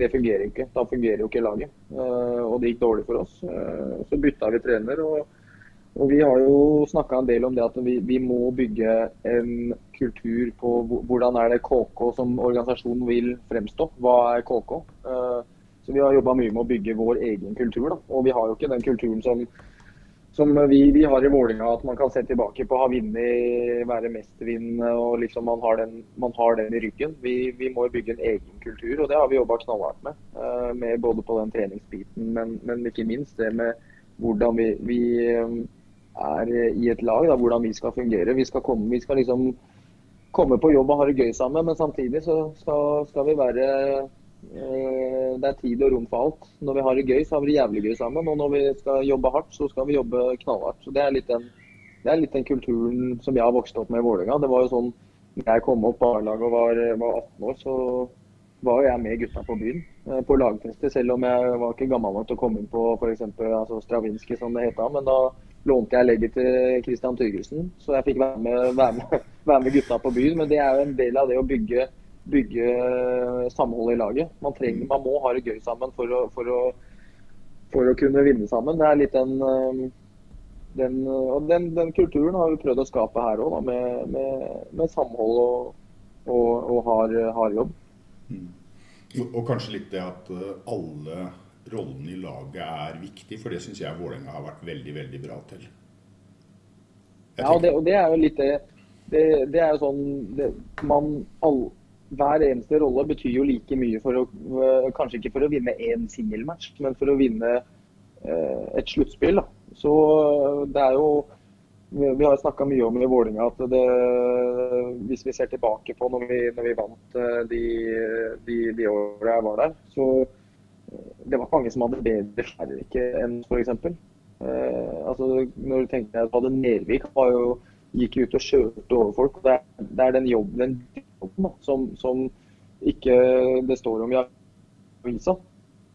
Det fungerer ikke. Da fungerer jo ikke laget. Uh, og det gikk dårlig for oss. Så bytta vi trener. og og Vi har jo snakka en del om det at vi, vi, må bygge en kultur på hvordan er det KK som organisasjon vil fremstå. Hva er KK? Uh, så Vi har jobba mye med å bygge vår egen kultur. Da. Og vi har jo ikke den kulturen som, som vi, vi, har i Vålinga, at man kan se tilbake på å ha vunnet, være mestervinnende og liksom man har, den, man har den i ryggen. Vi, vi, må bygge en egen kultur, og det har vi jobba knallhardt med. Uh, med. Både på den treningsbiten, men, men ikke minst det med hvordan vi, vi er i et lag, da, hvordan vi skal fungere. Vi skal, komme, vi skal liksom komme på jobb og ha det gøy sammen, men samtidig så skal, skal vi være eh, Det er tid og rom for alt. Når vi har det gøy, så har vi det jævlig gøy sammen. Og når vi skal jobbe hardt, så skal vi jobbe knallhardt. Så Det er litt den, er litt den kulturen som jeg har vokst opp med i Vålerenga. Det var jo sånn da jeg kom opp på A-laget og var, var 18 år, så var jeg med gutta på byen eh, på lagfester, selv om jeg var ikke gammel nok til å komme inn på f.eks. Altså Stravinskij, som det het. Men da lånte jeg legget til Christian Tyggelsen, så jeg fikk være med, være, med, være med, gutta på byen. Men det er jo en del av det å bygge, bygge samhold i laget. Man, trenger, man må ha det gøy sammen for å, for, å, for å, kunne vinne sammen. Det er litt den, eh, den og den, den, kulturen har vi prøvd å skape her òg, med, med, med, samhold og, og, og hard, hard jobb. Mm. Og kanskje litt det at eh, alle rollen i laget er viktig, for det syns jeg Vålerenga har vært veldig, veldig bra til. ja, og det, og det, er jo litt det Det, er jo sånn det, man, all, Hver eneste rolle betyr jo like mye for å Kanskje ikke for å vinne én singelmatch, men for å vinne eh, et sluttspill. Så det er jo vi har snakka mye om i Vålinga at det, hvis vi ser tilbake på når vi, når vi vant eh, de, de, de åra jeg var der, så det var mange som hadde bedre færre enn f.eks. Eh, altså, når du tenker deg at hadde Nervik var jo, gikk ut og kjørte over folk. Det er, det er den jobben, den jobben da, som, som, ikke det står om i avisa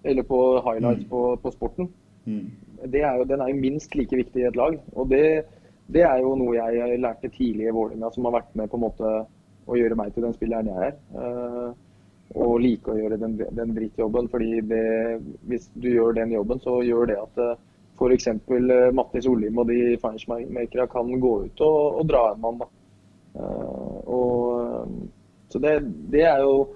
eller på highlights mm. på, på, sporten. Mm. Er jo, den er jo minst like viktig i et lag. og det, det er jo noe jeg lærte tidlig i Vålerenga, som har vært med på en måte å gjøre meg til den spilleren jeg er. Uh, og like å gjøre den, den drittjobben. fordi det, hvis du gjør den jobben, så gjør det at eh, f.eks. Eh, Mattis Olim og de finishmakerne kan gå ut og, og dra en mann. Uh, og, så det, det er jo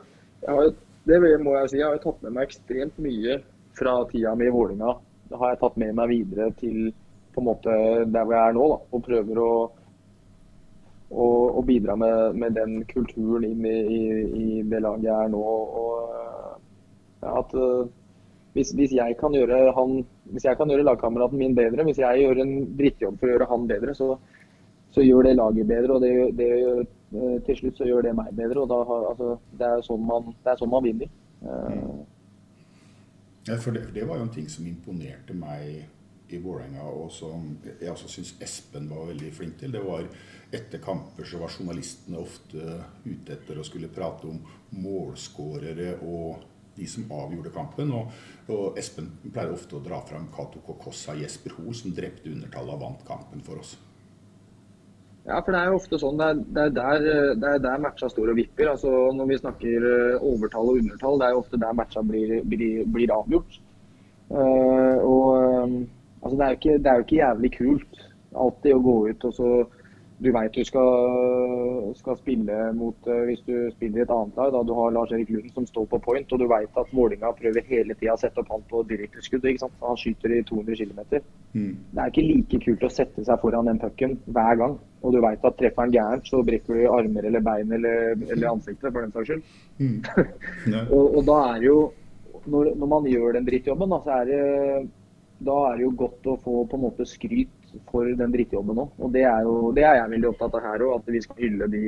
har, Det må jeg si, jeg har tatt med meg ekstremt mye fra tida mi i Vålinga. Det har jeg tatt med meg videre til på en måte der hvor jeg er nå. da, Og prøver å og, og bidra med, med, den kulturen inn i, i, i, det laget jeg er nå. Og, ja, at uh, hvis, hvis, jeg kan gjøre gjøre lagkameraten min bedre, hvis jeg gjør en drittjobb for å gjøre han bedre, så, så gjør det laget bedre. Og det, det, uh, til slutt så gjør det meg bedre. og da, altså, det, er sånn man, er sånn man vinner. Uh, ja, for det, det var jo en ting som imponerte meg i Vålerenga, og som jeg også syns Espen var veldig flink til. Det var etter kamper så var journalistene ofte ute etter å skulle prate om målskårere og de som avgjorde kampen. Og, og Espen pleier ofte å dra fram Cato Kokossa Jesper Hoel, som drepte undertallet og vant kampen for oss. Ja, for det er jo ofte sånn. Det er, det er der, det er der matcha står og vipper. Altså, når vi snakker eh, overtall og undertall, det er jo ofte der matcha blir, blir, blir avgjort. Uh, og um, Altså, det, er ikke, det, er jo ikke, jævlig kult alltid å gå ut og så du veit du skal, skal, spille mot uh, Hvis du spiller i et annet lag, da du har Lars-Erik Lund som står på point, og du veit at Vålinga prøver hele tida å sette opp han på direkteskudd. Han skyter i 200 km. Mm. Det er ikke like kult å sette seg foran den pucken hver gang. Og du veit at treffer han gærent, så brekker du armer eller bein eller, eller ansiktet, for den saks skyld. Mm. og, og, da er jo når, når, man gjør den drittjobben, da, så er det, da er det jo godt å få på en måte skryt for den drittjobben òg. Og det er, jo, det er jeg veldig opptatt av her òg, at vi skal hylle de,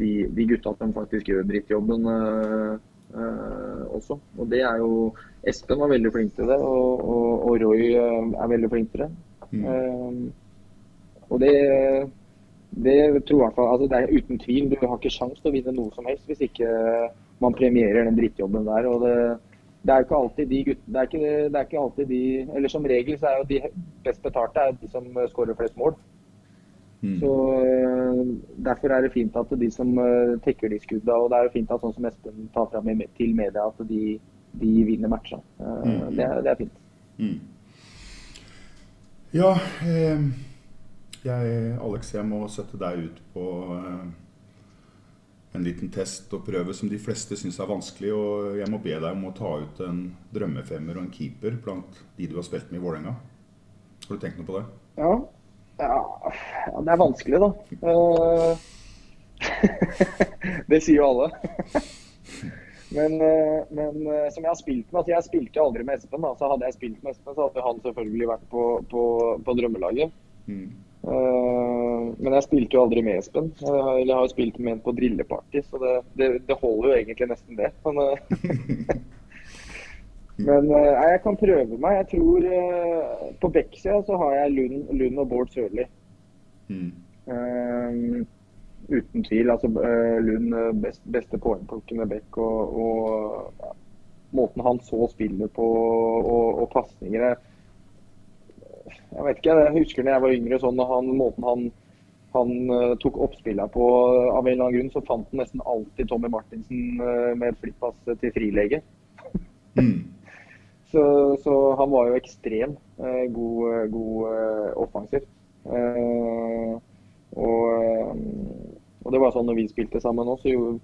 de, de gutta som faktisk gjør drittjobben øh, øh, også. Og det er jo Espen var veldig flink til det, og, og, og Roy øh, er veldig flink til det. Mm. Uh, og det, det tror jeg altså det er uten tvil. Du har ikke sjanse til å vinne noe som helst hvis ikke man premierer den drittjobben der. og det det er jo ikke alltid de guttene det er ikke, det er ikke alltid de Eller som regel så er jo de best betalte er de som skårer flest mål. Mm. Så uh, Derfor er det fint at de som uh, tekker de skudda, og det er jo fint at sånn som Espen tar fram til media, at de, de vinner matcha. Mm. det, det, er fint. Mm. Ja, eh, jeg, Alex, jeg må sette deg ut på en liten test og prøve som de fleste syns er vanskelig. Og jeg må be deg om å ta ut en drømmefemmer og en keeper blant de du har spilt med i Vålerenga. Har du tenkt noe på det? Ja. ja, det er vanskelig, da. Uh, det sier jo alle. men, uh, men uh, som jeg har spilt med altså Jeg spilte aldri med Espen. Da, så hadde jeg spilt med Espen, så hadde han selvfølgelig vært på, på, på drømmelaget. Mm. Eh, men jeg spilte jo aldri med Espen. Eh, eller jeg har jo spilt med en på drilleparty, så det, det, det, holder jo egentlig nesten det. Men, eh, men jeg kan prøve meg. Jeg tror På Bekksida så har jeg Lund, Lund og Bård Sørli. Mm. Um, uten tvil. altså Lund best, beste poengplukkende Bekk. Og, og ja, måten han så spiller på og, og pasninger jeg vet ikke, jeg husker da jeg var yngre, sånn han, måten han, han uh, tok oppspillene på Av en eller annen grunn så fant han nesten alltid Tommy Martinsen uh, med et flippass til frilege. mm. så, så, han var jo ekstrem uh, god, god offensivt. Og, og, det var sånn når vi spilte sammen òg, så gjorde,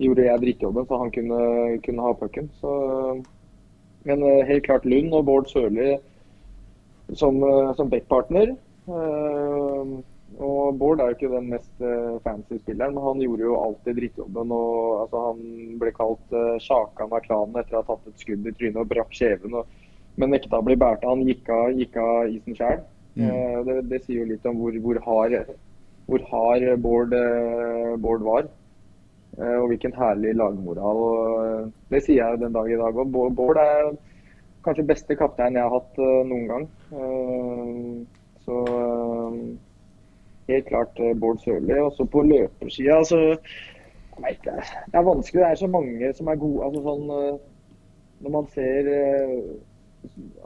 gjorde jeg drittjobben så han kunne, kunne ha pucken. Men helt klart Lund og Bård Sørli som, eh, som backpartner. Eh, og Bård er jo ikke den mest eh, fancy spilleren, men han gjorde jo alltid drittjobben. og altså, Han ble kalt uh, Sjakan av klanen etter å ha tatt et skudd i trynet og brakk kjeven. Og, men nekta å bli båret. Han gikk av, gikk av isen sjøl. Mm. Uh, det, det, sier jo litt om hvor, hvor hard, hvor hard Bård, uh, Bård var. og hvilken herlig lagmoral. Og, det sier jeg den dag i dag òg. Bård er kanskje beste kaptein jeg har hatt uh, noen gang. Uh, så uh, helt klart Bård Sørli. Og så på løpersida, så jeg vet det, det er vanskelig. Det er så mange som er gode. altså sånn Når man ser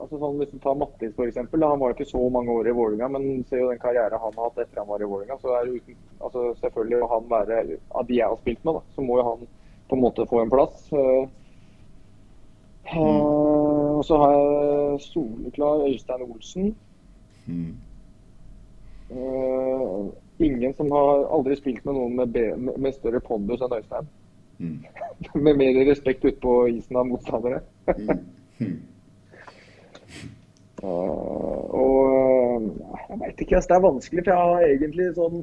altså sånn Hvis du tar Mattis f.eks. Han var ikke så mange år i Vålinga, men ser jo den karrieren han har hatt etter han var i Vålinga, så er uten, altså selvfølgelig må han være Av de jeg har spilt med, da, så må jo han på en måte få en plass. Uh, Uh, og så har jeg soleklar Øystein Olsen. Mm. Uh, ingen som har aldri spilt med noen med, med, med større pondus enn Øystein. Mm. med mer respekt ute på isen av motstandere. mm. uh, og jeg veit ikke, altså, det er vanskelig, for jeg har egentlig sånn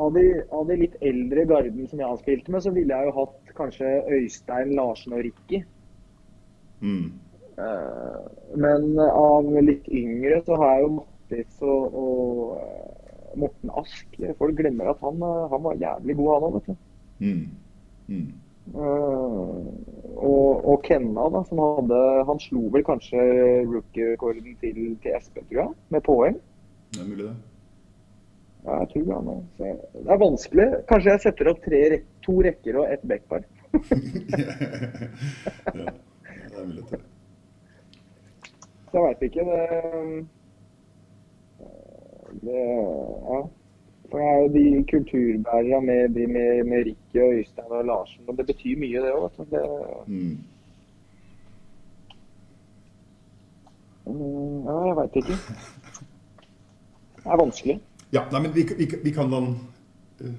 av de, av de, litt eldre garden som jeg har spilt med, så ville jeg jo hatt kanskje Øystein, Larsen og Ricky. Mm. Uh, men av litt yngre så har jeg jo Mattis og, og uh, Morten Ask. Folk glemmer at han, uh, han var jævlig god, han òg, vet du. Mm. Mm. og, og Kenna, da, som hadde Han slo vel kanskje rookie-rekorden til, til Espen, tror jeg, med poeng. Det er mulig, det. Ja, jeg tror han er. Det er vanskelig. Kanskje jeg setter opp tre, to rekker og ett backpark. ja det er mulig til. Jeg veit ikke. Det, det Ja. For jeg er jo de kulturbærerne med, de med, med Rikke og Øystein og Larsen. Og det betyr mye, det òg. Det, mm. Ja, jeg veit ikke. Det er vanskelig. Ja, nei, men vi, vi, vi kan da uh,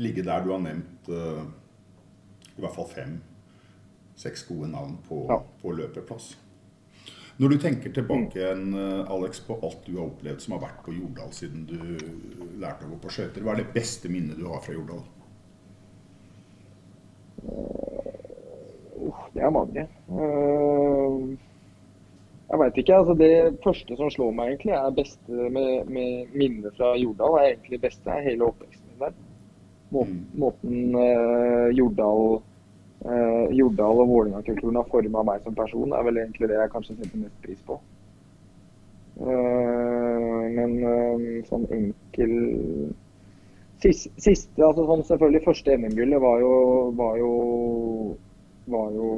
ligge der du har nevnt uh, i hvert fall fem-seks gode navn på, ja. på løpeplass. Når du tenker tilbake igjen, Alex, på alt du har opplevd som har vært på Jordal siden du lærte å gå på skøyter, hva er det beste minnet du har fra Jordal? Uh, det er mange. Uh, jeg veit ikke. altså Det første som slår meg, egentlig, er beste med, med minnet fra Jordal. er egentlig beste er hele oppveksten min der. Måten, mm. måten uh, Jordal, uh, Jordal og Vålerenga-kulturen har forma meg som person, er vel egentlig det jeg kanskje setter mest pris på. Eh, men sånn enkel Siste, siste altså sånn selvfølgelig Første NM-gullet var, var jo var jo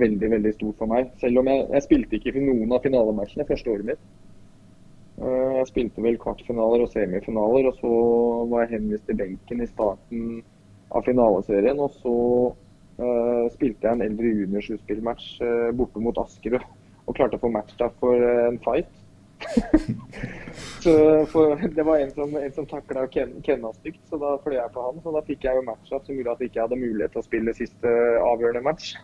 veldig veldig stort for meg. Selv om jeg, jeg spilte ikke i noen av finalematchene første året mitt. Eh, jeg spilte vel kvartfinaler og semifinaler, og så var jeg henvist til benken i starten av finaleserien. Og så spilte jeg en eldre juniorsluttspillmatch uh, borte mot Askerud og klarte å få match der for en fight. så for, Det var en som, en som takla Ken, Kenna stygt, så da fløy jeg på han. Så da fikk jeg jo matchup som gjorde at jeg ikke hadde mulighet til å spille siste avgjørende match.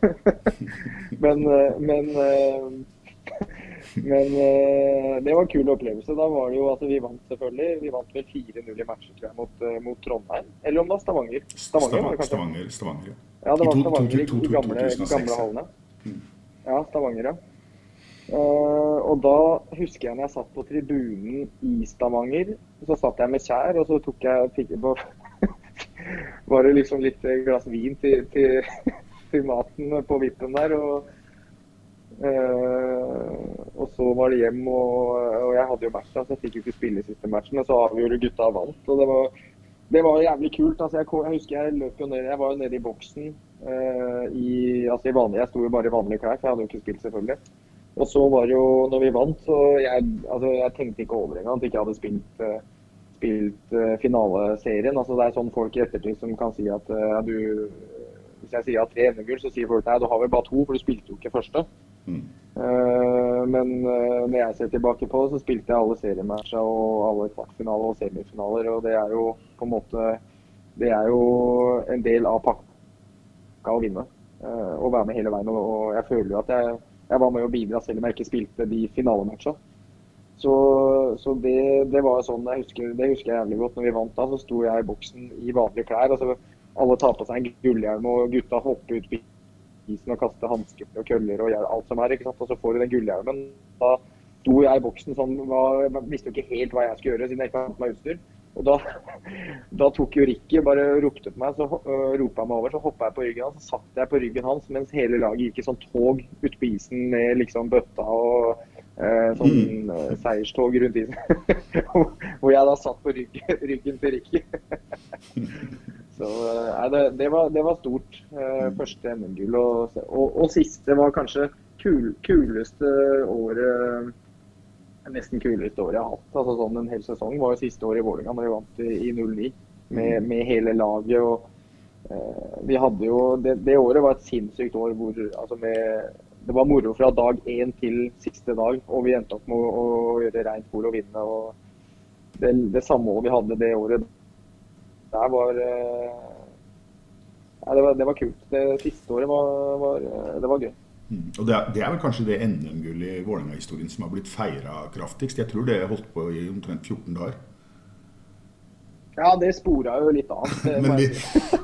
men, eh, men, eh, men eh, det var en kul opplevelse. Da var det jo at vi vant, selvfølgelig. Vi vant vel 4-0 i matcher tror jeg, mot, mot, Trondheim. Eller om det var Stavanger. Stavanger, Stavanger, Stavanger, ja. det var Stavanger i, i gamle, gamle hallene. Mm. Ja, Stavanger, ja. Uh, og da husker jeg når jeg satt på tribunen i Stavanger. Så satt jeg med Kjær, og så tok jeg fikk på Var det liksom litt glass vin til, til, til maten på vippen der. Og, uh, og så var det hjem, og, og jeg hadde jo match, så jeg fikk jo ikke spille siste matchen. Men så avgjorde gutta vant. og det var, det var jævlig kult. altså jeg, jeg, husker jeg løp jo ned, jeg var jo nede i boksen. Uh, i, altså i vanlig, Jeg sto jo bare i vanlige klær, for jeg hadde jo ikke spilt, selvfølgelig. Og så var det jo, når vi vant, så jeg, altså, jeg tenkte ikke over engang at jeg ikke hadde spilt, uh, spilt uh, finaleserien. Altså, det er sånn folk i ettertid som kan si at du Hvis jeg sier at tre NM-gull, så sier folk nei, du har vel bare to, for du spilte jo ikke første. Mm. men når jeg ser tilbake på det, så spilte jeg alle seriematcher og alle kvartfinaler og semifinaler. Og det er jo på en måte Det er jo en del av pakka å vinne. Å være med hele veien. Og jeg føler jo at jeg jeg var med å bidra selv om jeg ikke spilte de finalematcha. Så, så det, det, var sånn jeg husker, det husker jeg jævlig godt. Når vi vant da, så sto jeg i boksen i vanlige klær. Altså, alle tar på seg en gullhjelm, og gutta hopper ut isen og kaste hansker og køller og alt som er. ikke sant? Og så får du den gullhjelmen. Da sto jeg i boksen sånn, var, visste jo ikke helt hva jeg skulle gjøre siden jeg ikke hadde meg utstyr. Og da, da, tok jo Ricky bare ropte på meg, så uh, ropa jeg meg over. Så hoppa jeg på ryggen hans, så satt jeg på ryggen hans mens hele laget gikk i sånn tog ute på isen med liksom bøtta og sånn mm. seierstog rundt isen. Hvor jeg da satt på ryggen, ryggen til Ricky. så nei, det, det, var, det, var, stort. første NM-gull. Og, og, og, siste var kanskje kul, kuleste året nesten kuleste året jeg har hatt. altså sånn En hel sesong var jo siste året i Vålerenga, når vi vant i, i 09 med, mm. med, hele laget. og eh, vi hadde jo, det, det, året var et sinnssykt år hvor altså med, det var moro fra dag én til siste dag. Og vi endte opp med å, å gjøre rent bord og vinne. og det, det samholdet vi hadde det året der, var ja, det, var, det var kult. Det siste året var, var, det var gøy. Mm. Og det er, det er, vel kanskje det NM-gullet i Vålerenga-historien som har blitt feira kraftigst. Jeg tror det holdt på i omtrent 14 dager. Ja, det spora jo litt av. men, vi,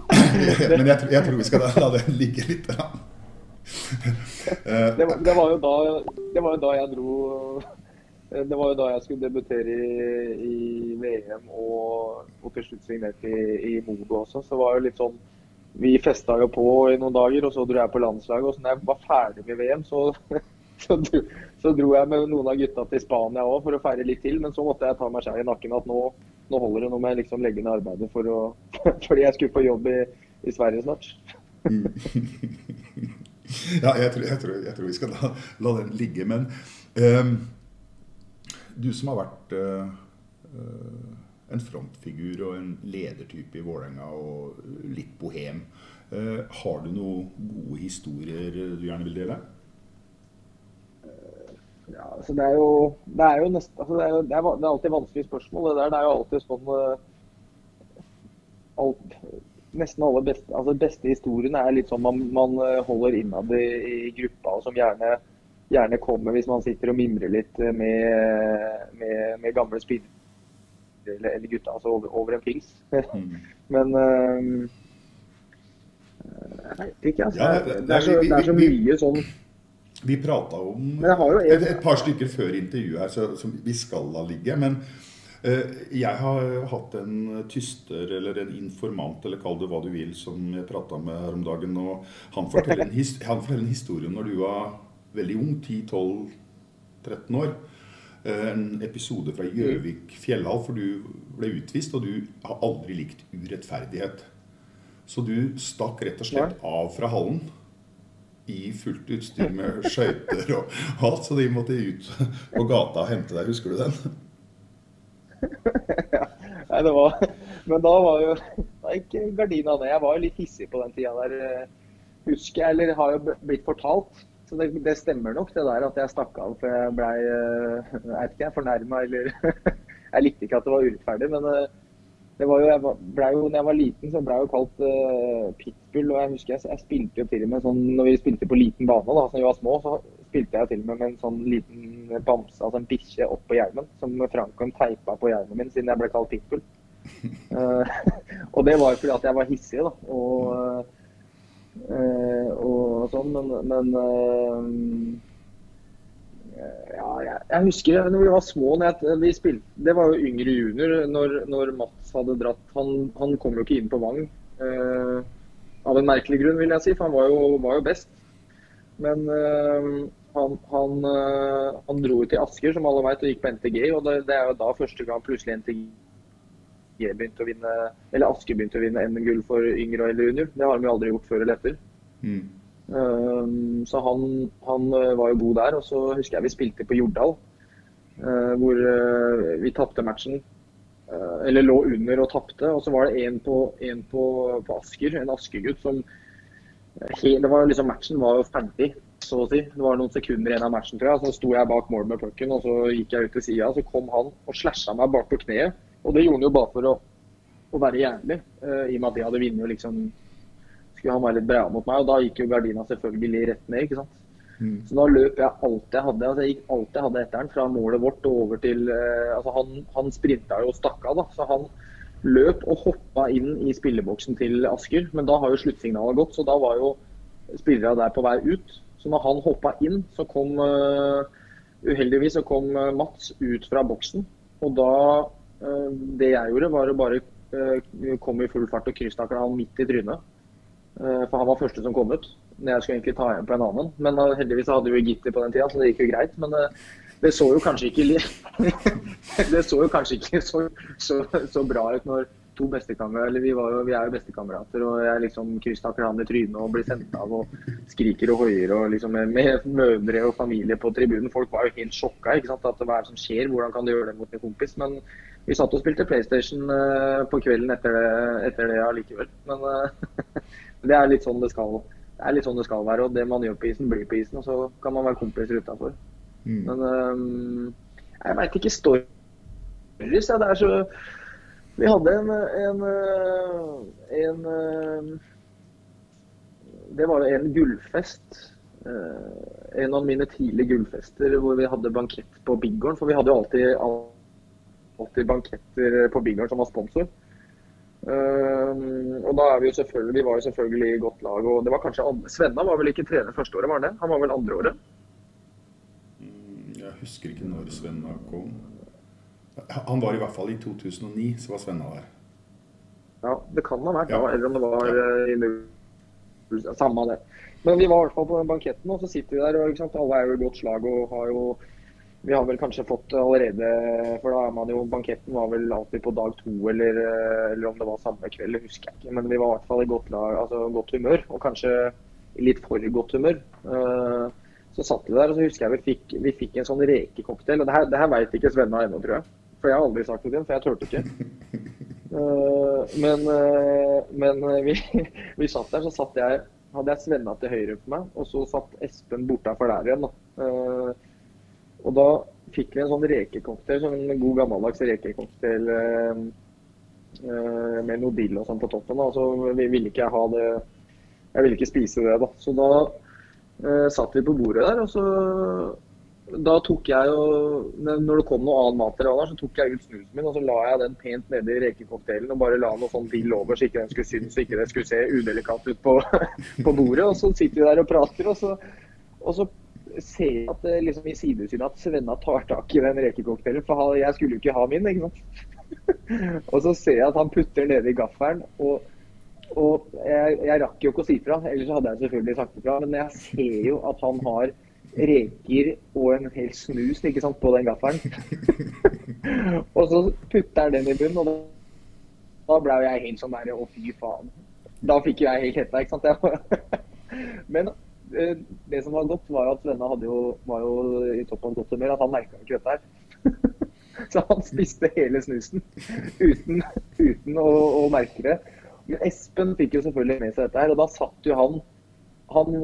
men jeg, jeg, tror vi skal la det ligge litt. Da. det, var, det, var jo da, det var jo da jeg dro Det var jo da jeg skulle debutere i, i VM og, og til slutt signerte i, i Modo også. Så var jo litt sånn vi festa jo på i noen dager, og så dro jeg på landslaget. Og så når jeg var ferdig med VM, så, så, dro, så dro jeg med noen av gutta til Spania òg for å feire litt til. Men så måtte jeg ta meg selv i nakken at nå, nå holder det, nå må jeg liksom legge ned arbeidet for å, fordi jeg skulle på jobb i, i Sverige snart. Ja, jeg tror, jeg, tror, jeg tror, vi skal la, la den ligge. Men um, du som har vært uh, en frontfigur og en ledertype i Vålerenga og litt bohem. uh, har du noen gode historier du gjerne vil dele? Ja, altså det er jo, det er jo nesten altså det, er det, er, det er alltid vanskelige spørsmål. Det der det er jo alltid sånn alt, Nesten alle beste, altså beste historiene er litt sånn man, man eh, holder innad i, i gruppa, og som gjerne, gjerne kommer hvis man sitter og mimrer litt med, med, med gamle spillere eller, eller gutta altså over, over en pils. Mm. Men um, jeg ikke, altså. Ja, det, er så, det, er så, mye sånn Vi prata om et, et, par stykker før intervjuet her så, som vi skal la ligge. Men jeg har hatt en tyster eller en informant, eller kall det hva du vil, som jeg prata med her om dagen. og Han forteller han forteller en historie når du var veldig ung, 10-12-13 år. Uh, en episode fra Gjøvik fjellhall, for du ble utvist, og du har aldri likt urettferdighet. Så du stakk rett og slett av fra hallen i fullt utstyr med skøyter og alt, så de måtte ut på gata og hente deg. Husker du den? Ja, nei, det var Men da var jo da gikk gardina ned. Jeg var jo litt hissig på den tida der, eh, husker jeg. Eller har jo blitt fortalt. Så det, det stemmer nok, det der at jeg stakk av for jeg blei eh, Jeg ikke, fornærma eller Jeg likte ikke at det var urettferdig, men eh, det var jo, jeg ble jo, når jeg var liten, så ble jeg jo kalt uh, pitbull. og Jeg husker jeg, jeg, spilte jo til og med sånn når vi spilte på liten bane da som vi var små, så spilte jeg til og med med en sånn liten bamse, altså en bikkje på hjelmen, som Frankholm teipa på hjelmen min siden jeg ble kalt pitbull. Uh, og det var jo fordi at jeg var hissig, da. Og, uh, og sånn, men, men ja, jeg, jeg, husker når vi var små jeg, vi spilte, Det var jo yngre junior når, når Mats hadde dratt. Han, han, kom jo ikke inn på Vang av en merkelig grunn, vil jeg si, for han var jo, var jo best. Men eh, han, han, eh, han, dro jo til Asker, som alle vet, og gikk på NTG. og Det, det er jo da første gang plutselig NTG begynte å vinne, eller Asker begynte å vinne NM-gull for yngre eller junior. Det har de jo aldri gjort før eller etter. Mm. Ehm, så han, han, eh, var jo god der. Og så husker jeg vi spilte på Jordal, uh, hvor uh, vi tapte matchen. Eller lå under og tapte. Og så var det en på, en på, på Asker, en Asker-gutt, som det var liksom, Matchen var jo ferdig, så å si. Det var noen sekunder igjen av matchen, tror jeg. Så sto jeg bak mål med pucken, og så gikk jeg ut til sida. Så kom han og slasha meg bak på kneet. Og det gjorde han jo bare for å, å være jævlig, i og med at de hadde vunnet liksom skulle han være litt bra mot meg, og da gikk jo gardina selvfølgelig rett ned. ikke sant? Mm. Så da løp jeg alt jeg hadde. altså Jeg gikk alt jeg hadde etter han, fra målet vårt og over til uh, altså Han, han sprinta jo og stakk av, da. Så han løp og hoppa inn i spilleboksen til Asker. Men da har jo sluttsignalet gått, så da var jo spillerne der på vei ut. Så når han hoppa inn, så kom uh, Uheldigvis så kom uh, Mats ut fra boksen. Og da Det jeg gjorde, var å bare komme i full fart og krysstakle han midt i trynet. Eh, for han var første som kom ut. Jeg skulle egentlig ta igjen på en annen. Men eh, heldigvis hadde vi gitter på den tida, så det gikk jo greit. Men eh, det så jo kanskje ikke, så jo kanskje ikke så, så, så bra ut når to bestekamerater Eller vi, jo, vi, er jo bestekamerater, og jeg liksom krysstakler han i trynet og blir sendt av og skriker og hoier og liksom med, med mødre og familie på tribunen. Folk var jo helt sjokka. ikke sant, at Hva er det som skjer? Hvordan kan du gjøre det mot en kompis? Men vi satt og spilte PlayStation på kvelden etter det, etter det allikevel. Men Det er litt sånn det skal det er litt sånn det skal være. og Det man gjør på isen, blir på isen. og Så kan man være kompiser utafor. Mm. Men um, jeg veit ikke stories. Ja, det er så Vi hadde en, en, en, en Det var en gullfest. En av mine tidlige gullfester hvor vi hadde bankett på Biggården. For vi hadde jo alltid, alltid banketter på Biggården som var sponsor. Um, og da er Vi jo selvfølgelig, vi var jo selvfølgelig i godt lag. og det var kanskje Svenna var vel ikke trener første året, var det? Han var vel andre året? Mm, jeg husker ikke når Svenna kom. Han var i hvert fall i 2009, så var Svenna der. Ja, det kan ha vært ja. da, eller om det var ja. i Samme det. Men vi var i hvert fall på den banketten, og så sitter vi der. og sant, Alle er jo i godt slag og har jo vi har vel kanskje fått allerede For da er man jo Banketten var vel alltid på dag to, eller, eller om det var samme kveld, husker jeg ikke. Men vi var i hvert fall i godt, lag, altså godt humør, og kanskje i litt for godt humør. Uh, så satt vi der, og så husker jeg vi fikk, vi fikk en sånn rekecocktail. Og det her, det her veit ikke Svenna ennå, tror jeg. For jeg har aldri sagt det til ham, for jeg turte ikke. Uh, men, uh, men vi, vi, satt der, så satt jeg, hadde jeg Svenna til høyre på meg, og så satt Espen bortafor der igjen. da. Og da fikk vi en sånn rekecocktail, sånn en god gammeldags rekecocktail eh, eh, med noe dill og sånn på toppen. Da. Så vi ville ikke ha det Jeg ville ikke spise det, da. Så da eh, satt vi på bordet der, og så da tok jeg jo Når det kom noe annet materiale, så tok jeg ut snusen min og så la jeg den pent nedi rekecocktailen og bare la noe sånn dill over så ikke den skulle synes, så ikke det skulle se udelikat ut på, på bordet. Og så sitter vi der og prater, og så, og så ser jeg at det liksom i sidesynet at Svenna tar tak i den rekecocktailen. For jeg skulle jo ikke ha min, ikke sant. og så ser jeg at han putter nedi gaffelen. og og jeg, jeg rakk jo ikke å si fra, ellers hadde jeg selvfølgelig sagt ifra. Men jeg ser jo at han har reker og en hel snus ikke sant, på den gaffelen. og så putter han den i bunnen, og da, ble jeg helt sånn der Å, fy faen. Da fikk jeg helt hetta, ikke sant. Men eh, det som var godt, var at Svenna hadde jo, var jo i toppen av godt humør. At han merka ikke dette her. så han spiste hele snusen uten, uten å, å merke det. Men Espen fikk jo selvfølgelig med seg dette her, og da satt jo han Han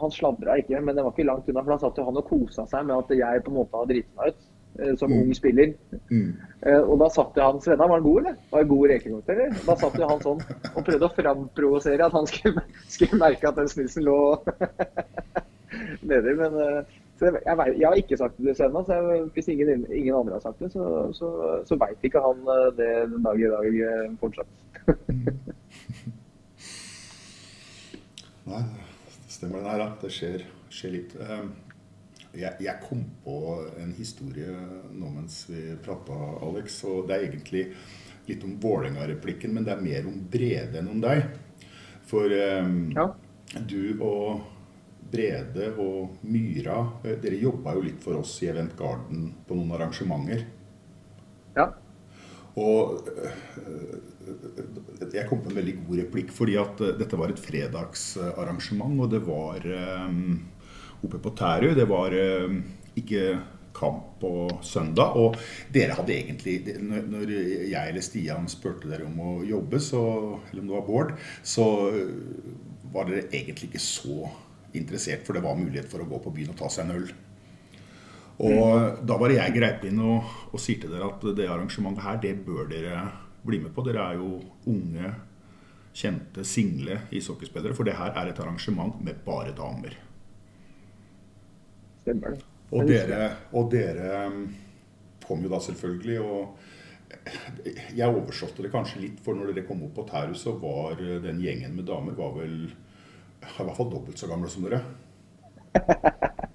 han sladra ikke, men det var ikke langt unna. For da satt jo han og kosa seg med at jeg på en måte har driti meg ut eh, som mm. ung spiller. Mm. Eh, og da satt jo han Svenna, var han god, eller? Var det god rekekokt, eller? Da satt jo han sånn og prøvde å framprovosere at han skulle, skulle, merke at den snusen lå nedi. Men eh, jeg, jeg, jeg, har ikke sagt det til Svenna, så jeg, hvis ingen, ingen, andre har sagt det, så, så, så veit ikke han det den dag i dag fortsatt. Nei, Stemmer det. Nei da, det skjer, skjer litt. Ehm, jeg, jeg, kom på en historie nå mens vi prata, Alex. Og det er egentlig litt om Vålerenga-replikken, men det er mer om Brede enn om deg. For um, ja. du og Brede og Myra, eh, dere jobba jo litt for oss i Event Garden på noen arrangementer. Ja. Og eh, jeg kom på en veldig god replikk, fordi at eh, dette var et fredagsarrangement. Og det var um, oppe på Tærøy. Det var um, ikke kamp på søndag. Og dere hadde egentlig Når jeg eller Stian spurte dere om å jobbe, så, eller om det var Bård, så var dere egentlig ikke så interessert, for det var mulighet for å gå på byen og ta seg en øl. Og mm. da bare jeg greip inn og, og sier til dere at det arrangementet her, det bør dere bli med på. Dere er jo unge, kjente, single ishockeyspillere. For det her er et arrangement med bare damer. Stemmer det. Og dere, og dere um, kom jo da selvfølgelig og jeg overslåtte det kanskje litt, for når dere kom opp på Tærus, så var den gjengen med damer var vel i hvert fall dobbelt så gamle som dere.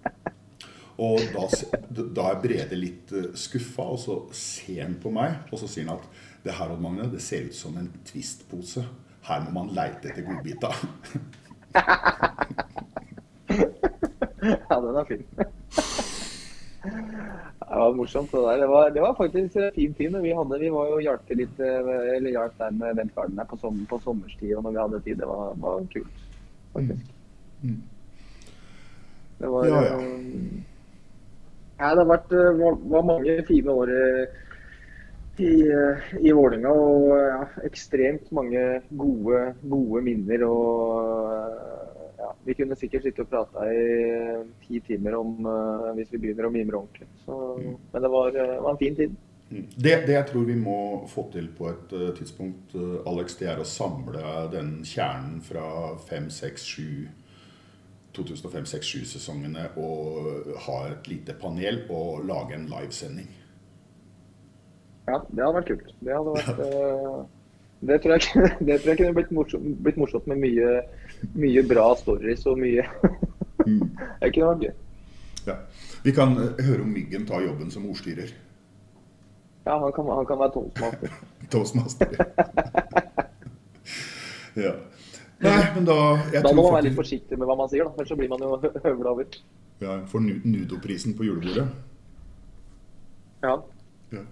Og da, da er Brede litt uh, skuffa, og så ser han på meg, og så sier han at det her Odd Magne, det ser ut som en Twist-pose. Her må man leite etter godbita. ja, den er fin. Det var morsomt. Det der. Det var, det var faktisk en fin tid. Vi, hadde, vi var jo hjalp litt eller hjalp der med Ventgarden på, som, på sommerstid og når vi hadde tid. Det var, var kult, faktisk. Mm. mm. Det var ja, ja. Ja, det har vært var, var mange fine år i, i Vålinga, og ja, ekstremt mange gode, gode minner. og ja, Vi kunne sikkert sitte og prate i ti timer om, hvis vi begynner å mimre ordentlig. Så, mm. Men det var, var, en fin tid. Mm. Det, det, jeg tror vi må få til på et tidspunkt, Alex, det er å samle den kjernen fra 5, 6, 7 2005-2006-sesongene og ha et lite panel og lage en livesending. Ja, det hadde vært kult. Det hadde vært uh, det, tror jeg, det tror jeg kunne blitt morsomt, blitt morsomt med mye, mye, bra stories og mye mm. Det kunne vært gøy. Ja. Vi kan eh, høre om Myggen tar jobben som ordstyrer. Ja, han kan, han kan være toastmaster. toastmaster. ja. Nei, men da Da må man være litt forsiktig med hva man sier, da. ellers så blir man jo høvla over. Ja, For Nudo-prisen på julebordet? Ja. ja.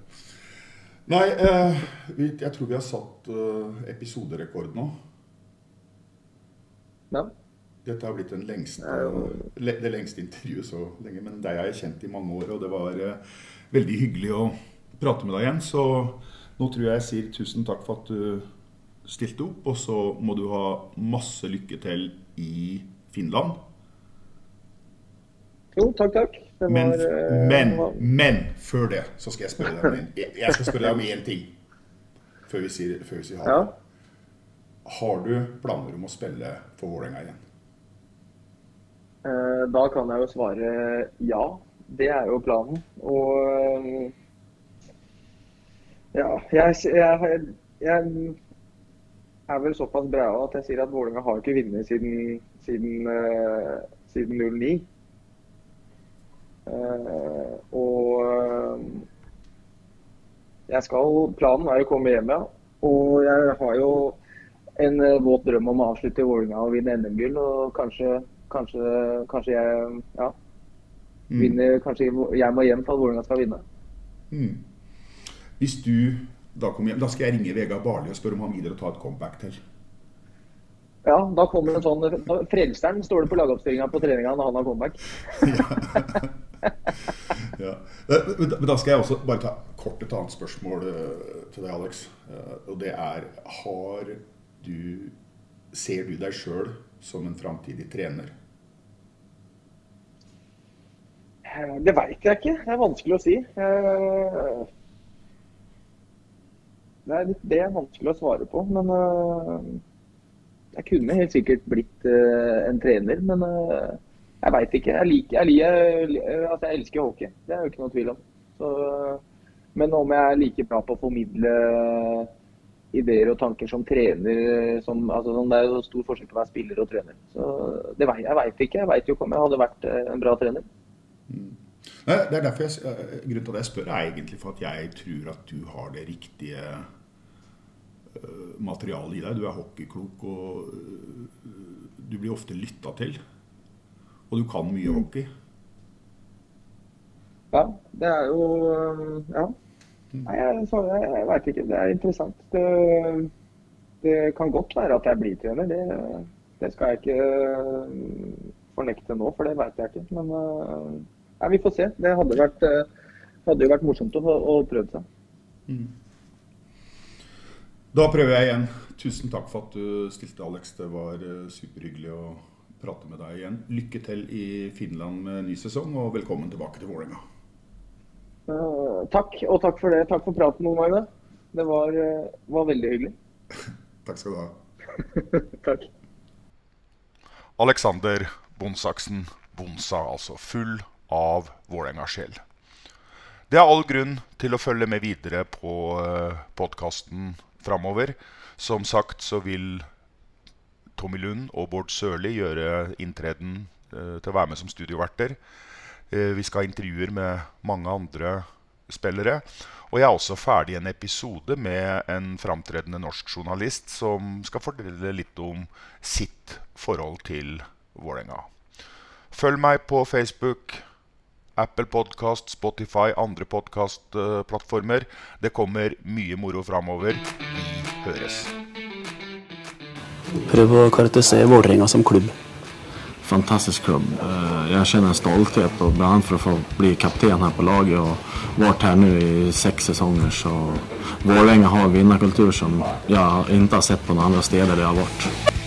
Nei, eh, jeg tror vi har satt eh, episoderekord nå. Ja. Dette har blitt lengste, det lengste intervjuet så lenge. Men deg har jeg kjent i mange år, og det var eh, veldig hyggelig å prate med deg igjen. Så nå tror jeg jeg sier tusen takk for at du stilte opp. Og så må du ha masse lykke til i Finland. Jo, takk, takk. Var, men, uh, men, men, før det så skal jeg spørre deg om en, jeg skal spørre deg om én ting. Før vi sier, før vi sier ha det. Ja. Har du planer om å spille for Vålerenga igjen? Uh, da kan jeg jo svare ja. Det er jo planen. Og ja, jeg, jeg, jeg er vel såpass bra at jeg sier at Vålerenga har ikke vunnet siden, siden, uh, siden 09. Uh, og uh, jeg skal, planen er å komme hjem, ja. Og jeg har jo en våt drøm om å avslutte i Vålerenga og vinne NM-gull. Og kanskje, kanskje, kanskje jeg ja, mm. vinner Kanskje jeg må hjem for at Vålerenga skal vinne. Mm. Hvis du da hjem, da skal jeg ringe Vegard Barli og spørre om han gidder å ta et comeback til. Ja, da kommer en sånn Frelseren står det på lagoppstillinga på treninga når han har comeback. ja. Men da skal jeg også bare ta kort et annet spørsmål eh, til deg, Alex. Eh, og det er Har du Ser du deg sjøl som en framtidig trener? Eh, det veit jeg ikke. Det er vanskelig å si. Det er, det er vanskelig å svare på. Men uh, jeg kunne helt sikkert blitt uh, en trener. Men uh, jeg veit ikke. Jeg, liker, jeg, liker, altså jeg elsker hockey. Det er jo ikke noe tvil om. Så, men om jeg er like bra på å formidle ideer og tanker som trener som, altså, Det er jo stor forskjell på å være spiller og trener. Så det, Jeg veit ikke. Jeg veit jo ikke om jeg hadde vært en bra trener. Mm. Det er derfor jeg, Grunnen til at jeg spør, er egentlig for at jeg tror at du har det riktige materiale i deg. Du er hockeyklok, og eh, du blir ofte lytta til. Og du kan mye mm. hockey. Ja, det er jo eh, Ja. Mm. Nei, jeg, jeg, jeg veit ikke. Det er interessant. Det, det, kan godt være at jeg blir trener. Det, det skal jeg ikke fornekte nå, for det veit jeg ikke. Men ja, vi får se. Det hadde, vært, hadde jo vært morsomt å, å prøve seg. Mm. Da prøver jeg igjen. Tusen takk for at du stilte, Alex. Det var eh, superhyggelig å prate med deg igjen. Lykke til i Finland med ny sesong, og velkommen tilbake til Vålerenga. Uh, takk, og takk for det. Takk for praten, Magne. Det var, uh, var veldig hyggelig. takk skal du ha. takk. Alexander Bonsaksen Bonsa, altså. Full av Vålerenga-sjel. Det er all grunn til å følge med videre på podkasten framover. Som sagt så vil Tommy Lund og Bård Sørli gjøre inntreden eh, til å være med som studioverter. Eh, vi skal ha intervjuer med mange andre spillere. Og jeg er også ferdig en episode med en framtredende norsk journalist som skal fortelle litt om sitt forhold til Vålerenga. Følg meg på Facebook, Apple Podkast, Spotify, andre podkastplattformer. Det kommer mye moro framover. Vi høres. Prøv å karakterisere Vålerenga som klubb. Fantastisk klubb. Eh, jeg kjenner en stolthet, og bl.a. for å få bli kaptein her på laget og vært her nå i seks sesonger. Så Vålerenga har vinnerkultur som jeg ikke har sett på noen andre steder det har vært.